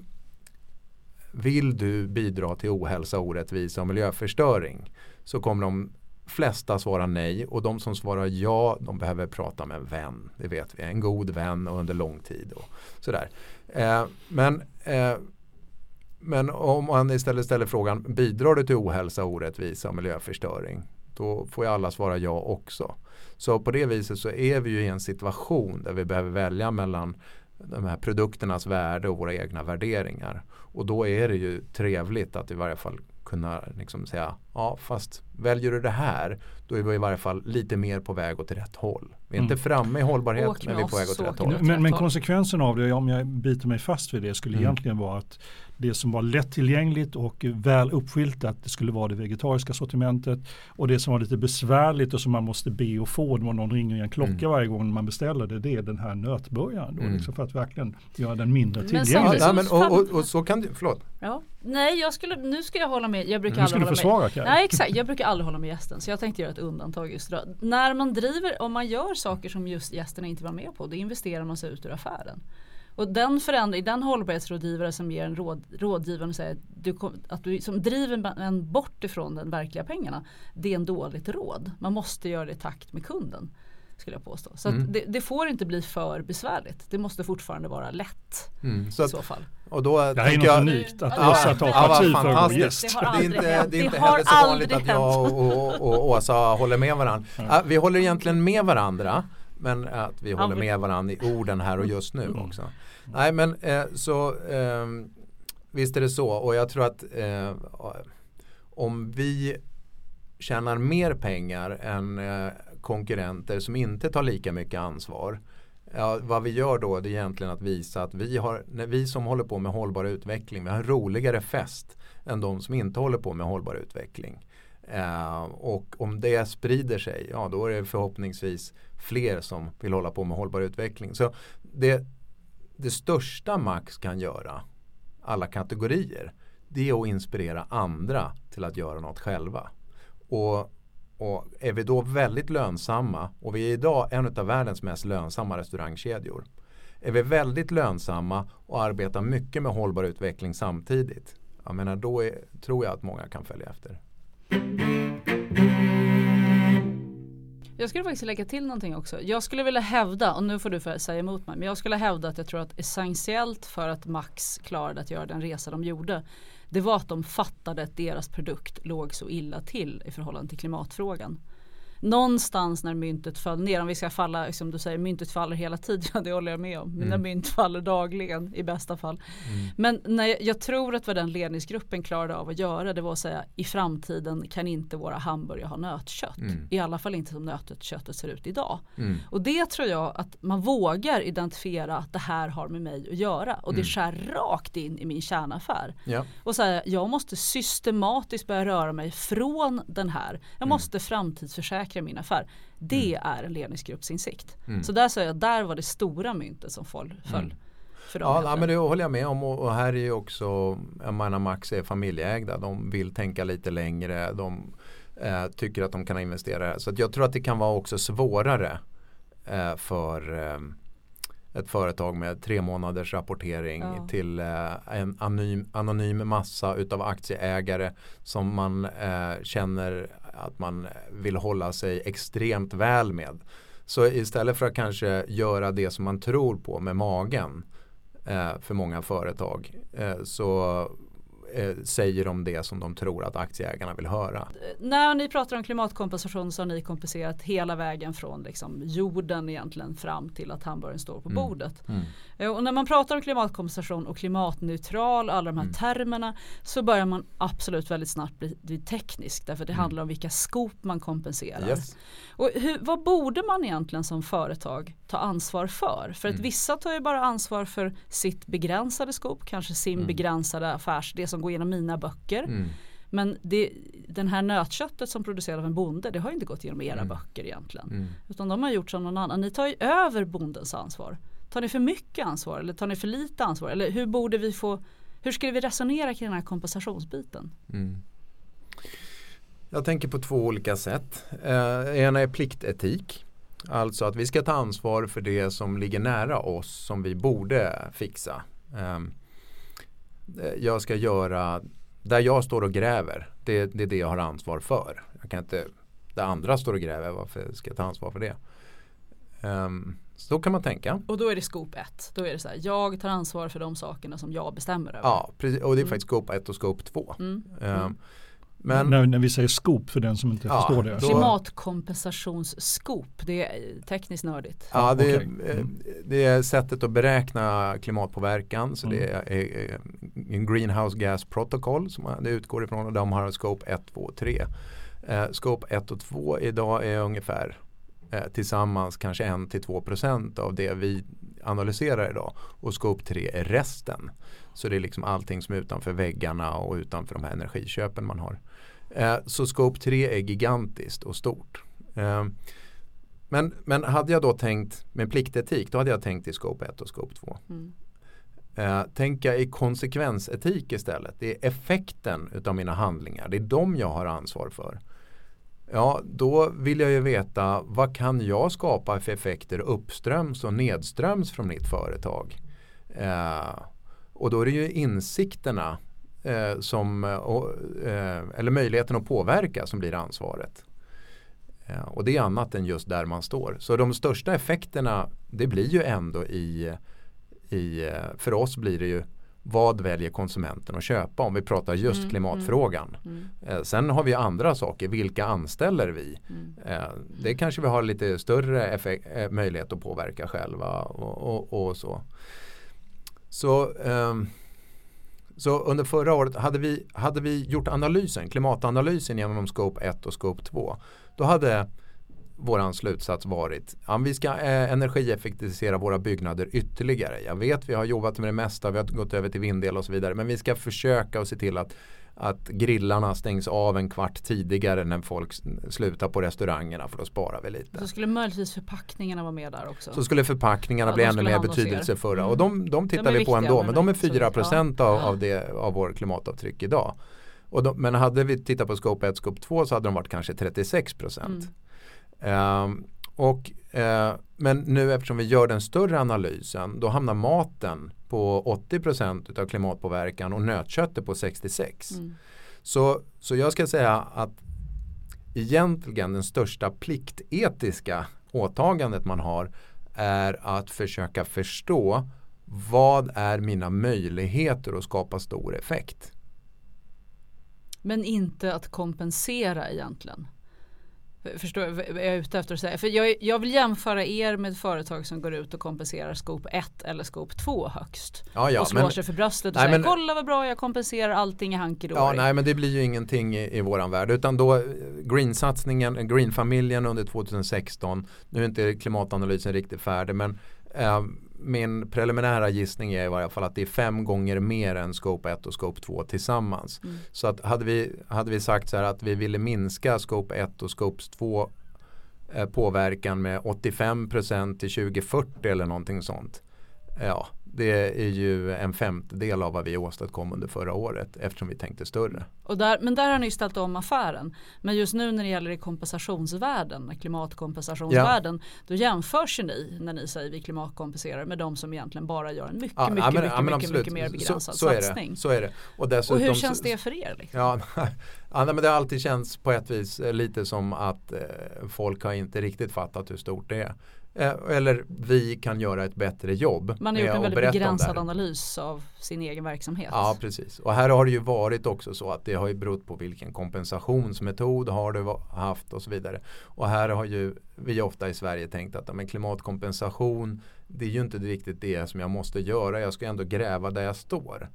vill du bidra till ohälsa, orättvisa och miljöförstöring? Så kommer de flesta svara nej och de som svarar ja de behöver prata med en vän. Det vet vi, en god vän och under lång tid. Och sådär. Eh, men, eh, men om man istället ställer frågan bidrar du till ohälsa, orättvisa och miljöförstöring? Då får ju alla svara ja också. Så på det viset så är vi ju i en situation där vi behöver välja mellan de här produkternas värde och våra egna värderingar. Och då är det ju trevligt att i varje fall kunna liksom säga ja fast väljer du det här då är vi i varje fall lite mer på väg åt rätt håll. Vi är mm. inte framme i hållbarhet men vi är på väg åt rätt håll. Men, men konsekvensen av det om jag biter mig fast vid det skulle mm. egentligen vara att det som var lättillgängligt och väl uppskyltat det skulle vara det vegetariska sortimentet och det som var lite besvärligt och som man måste be och få när någon ringer i en klocka mm. varje gång man beställer det, det är den här nötburgaren. mm. liksom för att verkligen göra den mindre tillgänglig. Ja, men, och, och, och, så kan du, förlåt. Ja. Nej, jag skulle, nu ska jag hålla med. Jag brukar nu ska du försvara med. Nej, exakt. Jag brukar aldrig hålla med gästen. Så jag tänkte göra ett undantag just då. När man driver, om man gör saker som just gästerna inte var med på, då investerar man sig ut ur affären. Och den förändring, den hållbarhetsrådgivare som ger en råd, rådgivare och säger du, att du som driver en bort ifrån den verkliga pengarna. Det är en dåligt råd. Man måste göra det i takt med kunden. Skulle jag påstå. Så mm. det, det, får inte bli för besvärligt. Det måste fortfarande vara lätt. Mm. Så i så fall. Och då det här är något jag, unikt att ja, Åsa tar ja, parti för vår gäst. Det, det, är inte, det är inte heller så vanligt att jag och, och, och, Åsa håller med varandra. Ja. Vi håller egentligen med varandra. Men att vi håller med varandra i orden här och just nu mm. också. Nej men eh, så eh, visst är det så och jag tror att eh, om vi tjänar mer pengar än eh, konkurrenter som inte tar lika mycket ansvar. Ja, vad vi gör då det är egentligen att visa att vi, har, vi som håller på med hållbar utveckling vi har en roligare fest än de som inte håller på med hållbar utveckling. Eh, och om det sprider sig, ja då är det förhoppningsvis fler som vill hålla på med hållbar utveckling. Så det, det största Max kan göra, alla kategorier, det är att inspirera andra till att göra något själva. Och och är vi då väldigt lönsamma och vi är idag en av världens mest lönsamma restaurangkedjor. Är vi väldigt lönsamma och arbetar mycket med hållbar utveckling samtidigt. Jag menar, då är, tror jag att många kan följa efter. Jag skulle faktiskt lägga till någonting också. Jag skulle vilja hävda, och nu får du säga emot mig, men jag skulle hävda att jag tror att essentiellt för att Max klarade att göra den resa de gjorde det var att de fattade att deras produkt låg så illa till i förhållande till klimatfrågan någonstans när myntet föll ner, om vi ska falla, som du säger, myntet faller hela tiden, ja, det håller jag med om. Mina mm. mynt faller dagligen i bästa fall. Mm. Men när jag, jag, tror att vad den ledningsgruppen klarade av att göra det var att säga i framtiden kan inte våra hamburgare ha nötkött. Mm. I alla fall inte som nötköttet ser ut idag. Mm. Och det tror jag att man vågar identifiera att det här har med mig att göra. Och det mm. skär rakt in i min kärnaffär. Ja. Och säga jag måste systematiskt börja röra mig från den här. Jag mm. måste framtidsförsäkra säkra min affär. Det mm. är en ledningsgruppsinsikt. Mm. Så där sa jag, där var det stora myntet som föll. Mm. ja, ja, men det håller jag med om och, och här är ju också, jag menar Max är familjeägda, de vill tänka lite längre, de eh, tycker att de kan investera. Så jag tror att det kan vara också svårare eh, för eh, ett företag med tre månaders rapportering ja. till eh, en anonym, anonym massa utav aktieägare som man eh, känner att man vill hålla sig extremt väl med. Så istället för att kanske göra det som man tror på med magen eh, för många företag eh, så eh, säger de det som de tror att aktieägarna vill höra. När ni pratar om klimatkompensation så har ni kompenserat hela vägen från liksom jorden egentligen fram till att hamburgaren står på mm. bordet. Mm. Eh, och när man pratar om klimatkompensation och klimatneutral och alla de här mm. termerna så börjar man absolut väldigt snabbt bli, bli teknisk därför det mm. handlar om vilka skop man kompenserar. Yes. Och hur, vad borde man egentligen som företag ta ansvar för? För att mm. vissa tar ju bara ansvar för sitt begränsade skop, kanske sin mm. begränsade affärs, det som går igenom mina böcker. Mm. Men det, den här nötköttet som produceras av en bonde det har inte gått igenom era böcker egentligen. Utan de har gjort som någon annan. Ni tar ju över bondens ansvar. Tar ni för mycket ansvar eller tar ni för lite ansvar? Eller hur borde vi få hur skulle vi resonera kring den här kompensationsbiten? Mm. Jag tänker på två olika sätt. Eh, ena är pliktetik. Alltså att vi ska ta ansvar för det som ligger nära oss som vi borde fixa. Ehm, eh, jag ska göra där jag står och gräver. Det, det är det jag har ansvar för. Jag kan inte, där andra står och gräver, varför ska jag ta ansvar för det? Um, så kan man tänka. Och då är det skop 1. Då är det så här, jag tar ansvar för de sakerna som jag bestämmer över. Ja, precis. och det är mm. faktiskt skop 1 och skop 2. Mm. Um, men, när, när, vi säger skop för den som inte ja, förstår det. Klimatkompensationsskop, det är tekniskt nördigt. Ja, det, är, okay. mm. det är sättet att beräkna klimatpåverkan. Så mm. det är en greenhouse gas protocol som det utgår ifrån och de har scope 1, 2 och 3. Eh, scope 1 och 2 idag är ungefär eh, tillsammans kanske 1-2% av det vi analyserar idag. Och scope 3 är resten. Så det är liksom allting som är utanför väggarna och utanför de här energiköpen man har. Eh, så scope 3 är gigantiskt och stort. Eh, men, men hade jag då tänkt med pliktetik, då hade jag tänkt i scope 1 och scope 2. Mm. Eh, tänka i konsekvensetik istället. Det är effekten utav mina handlingar. Det är de jag har ansvar för. Ja, då vill jag ju veta vad kan jag skapa för effekter uppströms och nedströms från mitt företag. Eh, och då är det ju insikterna eh, som, eh, och, eh, eller möjligheten att påverka som blir ansvaret. Eh, och det är annat än just där man står. Så de största effekterna det blir ju ändå i, i eh, för oss blir det ju vad väljer konsumenten att köpa om vi pratar just mm, klimatfrågan. Mm, mm. sen har vi andra saker, vilka anställer vi? Mm. Eh, det kanske vi har lite större effekt, eh, möjlighet att påverka själva och, och, och så. Så, um, så under förra året hade vi, hade vi gjort analysen, klimatanalysen genom Scope 1 och Scope 2. Då hade våran slutsats varit att vi ska eh, energieffektivisera våra byggnader ytterligare. Jag vet vi har jobbat med det mesta, vi har gått över till vinddel och så vidare. Men vi ska försöka att se till att, att grillarna stängs av en kvart tidigare när folk slutar på restaurangerna för då sparar vi lite. Så skulle möjligtvis förpackningarna vara med där också? Så skulle förpackningarna ja, bli ännu mer betydelsefulla. Mm. Och de, de tittar de vi på ändå, men de är 4 procent av, av, det, av vår klimatavtryck idag. Och de, men hade vi tittat på Scope 1 Scope 2 så hade de varit kanske 36 procent. Mm. Um, och, uh, men nu eftersom vi gör den större analysen då hamnar maten på 80% av klimatpåverkan och nötköttet på 66. Mm. Så, så jag ska säga att egentligen den största pliktetiska åtagandet man har är att försöka förstå vad är mina möjligheter att skapa stor effekt. Men inte att kompensera egentligen? Förstår vad jag är ute efter att säga? För jag, jag, vill jämföra er med företag som går ut och kompenserar skop 1 eller skop 2 högst. Ja, ja, och slår men, sig för bröstet och nej, säger men, kolla vad bra jag kompenserar allting i hankedory. Ja, nej men det blir ju ingenting i, i våran värld utan då Green-satsningen, Green-familjen under 2016. Nu är inte klimatanalysen riktigt färdig men eh, min preliminära gissning är i varje fall att det är fem gånger mer än Scope 1 och Scope 2 tillsammans. Mm. Så att hade vi, hade vi sagt så här att vi ville minska Scope 1 och Scope 2 eh, påverkan med 85% till 2040 eller någonting sånt. Ja, det är ju en femtedel av vad vi åstadkom under förra året eftersom vi tänkte större. Och där, men där har ni ställt om affären. Men just nu när det gäller kompensationsvärden, klimatkompensationsvärden, ja. då jämförs ni när ni säger vi klimatkompenserar med de som egentligen bara gör en mycket, ja, mycket, men, mycket, mycket, mycket, mer begränsad så, så satsning. Är det, så är det. Och, dessutom, och hur känns det för er? Liksom? Ja, ja, men det har alltid känts på ett vis lite som att eh, folk har inte riktigt fattat hur stort det är. Eh, eller vi kan göra ett bättre jobb. Man har gjort en väldigt begränsad analys av sin egen verksamhet. Ja precis. Och här har det ju varit också så att det har ju berott på vilken kompensationsmetod har du haft och så vidare. Och här har ju vi ofta i Sverige tänkt att men klimatkompensation det är ju inte riktigt det som jag måste göra. Jag ska ändå gräva där jag står.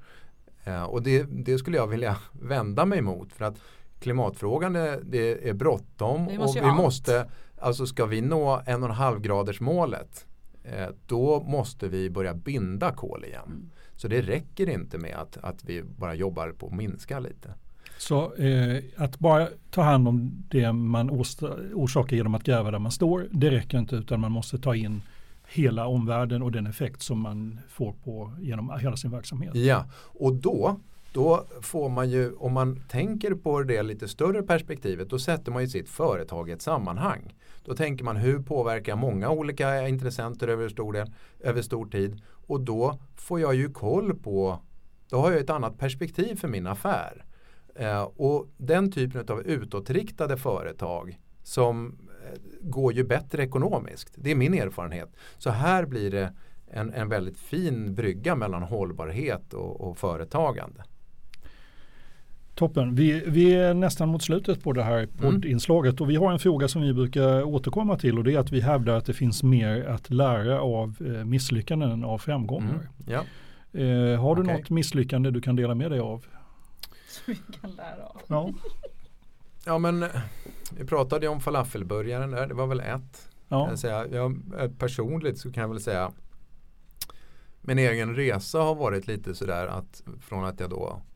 Eh, och det, det skulle jag vilja vända mig mot. För att klimatfrågan är, det är bråttom och vi allt. måste Alltså ska vi nå en och en halv graders målet eh, då måste vi börja binda kol igen. Mm. Så det räcker inte med att, att vi bara jobbar på att minska lite. Så eh, att bara ta hand om det man orsakar genom att gräva där man står, det räcker inte utan man måste ta in hela omvärlden och den effekt som man får på genom hela sin verksamhet. Ja, och då då får man ju, om man tänker på det lite större perspektivet, då sätter man ju sitt företag i ett sammanhang. Då tänker man hur påverkar många olika intressenter över stor, del, över stor tid och då får jag ju koll på, då har jag ett annat perspektiv för min affär. Eh, och den typen av utåtriktade företag som eh, går ju bättre ekonomiskt. Det är min erfarenhet. Så här blir det en, en väldigt fin brygga mellan hållbarhet och, och företagande. Toppen. Vi, vi, är nästan mot slutet på det här mm. poddinslaget mm. och vi har en fråga som vi brukar återkomma till och det är att vi hävdar att det finns mer att lära av eh, misslyckanden än av framgångar. Mm. Ja. Eh, har du okay. något misslyckande du kan dela med dig av? Som vi kan lära av? Ja. ja men vi pratade ju om falafelburgaren där, det var väl ett. Ja. Jag säga. Jag, personligt så kan jag väl säga min egen resa har varit lite sådär att från att jag då eh,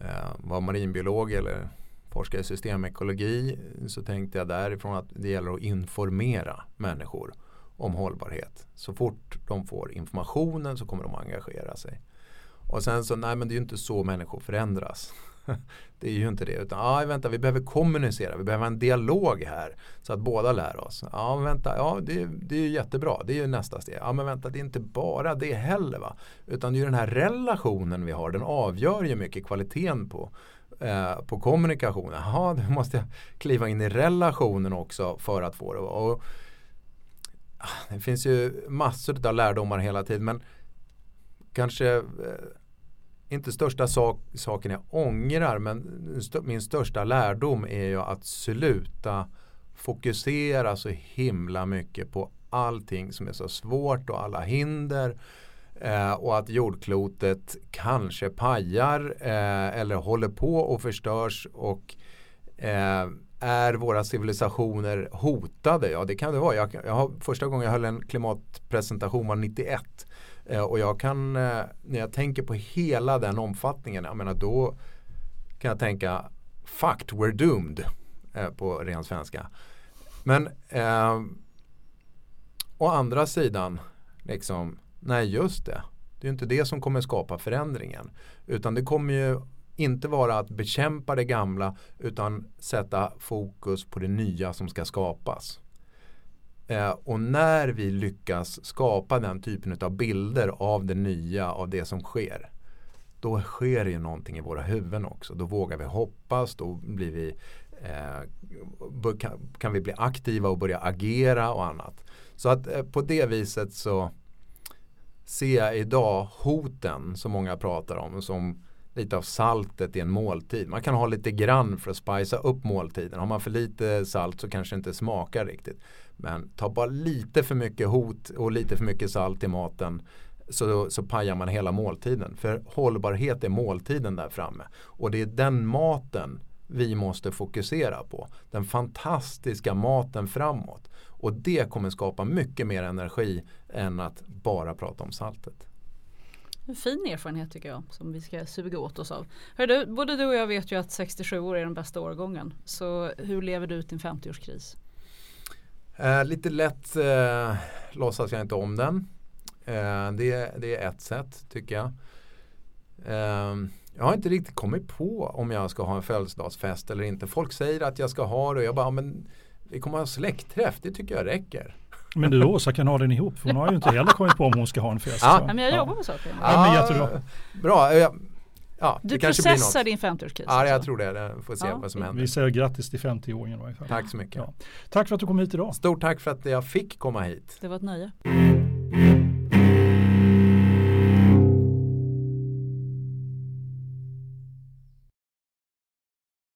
Eh, var marinbiolog eller forskare i systemekologi så tänkte jag därifrån att det gäller att informera människor om hållbarhet. Så fort de får informationen så kommer de att engagera sig. Och sen så, nej men det är ju inte så människor förändras. det är ju inte det. Utan, ah, vänta, vi behöver kommunicera, vi behöver en dialog här. Så att båda lär oss. Ja, vänta, ja, det, det är ju jättebra, det är ju nästa steg. Ja, men vänta, det är inte bara det heller. Va? Utan det är ju den här relationen vi har, den avgör ju mycket kvaliteten på, eh, på kommunikationen. Ja, då måste jag kliva in i relationen också för att få det. Och, ah, det finns ju massor av lärdomar hela tiden, men kanske eh, inte största sak, saken jag ångrar men st min största lärdom är ju att sluta fokusera så himla mycket på allting som är så svårt och alla hinder eh, och att jordklotet kanske pajar eh, eller håller på och förstörs och eh, är våra civilisationer hotade? Ja det kan det vara. Jag, jag har, första gången jag höll en klimatpresentation var 91 Eh, och jag kan, eh, när jag tänker på hela den omfattningen, jag menar då kan jag tänka Fucked, we're doomed eh, på ren svenska. Men eh, å andra sidan, liksom, nej just det. Det är inte det som kommer skapa förändringen. Utan det kommer ju inte vara att bekämpa det gamla utan sätta fokus på det nya som ska skapas. Eh, och när vi lyckas skapa den typen av bilder av det nya, av det som sker. Då sker det ju någonting i våra huvuden också. Då vågar vi hoppas, då blir vi, eh, kan, kan, vi bli aktiva och börja agera och annat. Så att eh, på det viset så ser jag idag hoten som många pratar om som lite av saltet i en måltid. Man kan ha lite grann för att spicea upp måltiden. Har man för lite salt så kanske det inte smakar riktigt. Men ta bara lite för mycket hot och lite för mycket salt i maten så, så pajar man hela måltiden. För hållbarhet är måltiden där framme. Och det är den maten vi måste fokusera på. Den fantastiska maten framåt. Och det kommer skapa mycket mer energi än att bara prata om saltet. En fin erfarenhet tycker jag som vi ska suga åt oss av. Hör du, både du och jag vet ju att 67 år är den bästa årgången. Så hur lever du ut din 50-årskris? Eh, lite lätt eh, låtsas jag inte om den. Eh, det, det är ett sätt tycker jag. Eh, jag har inte riktigt kommit på om jag ska ha en födelsedagsfest eller inte. Folk säger att jag ska ha det och jag bara, men vi kommer ha släktträff, det tycker jag räcker. Men du Åsa kan ha den ihop, för hon har ju inte heller kommit på om hon ska ha en fest. Ja, men jag jobbar med saker. Ja, men Bra. Ja, du processar din 50-årskris? Ja, jag tror det. det. Får se ja. vad som händer. Vi säger grattis till 50-åringen i Tack så mycket. Ja. Tack för att du kom hit idag. Stort tack för att jag fick komma hit. Det var ett nöje.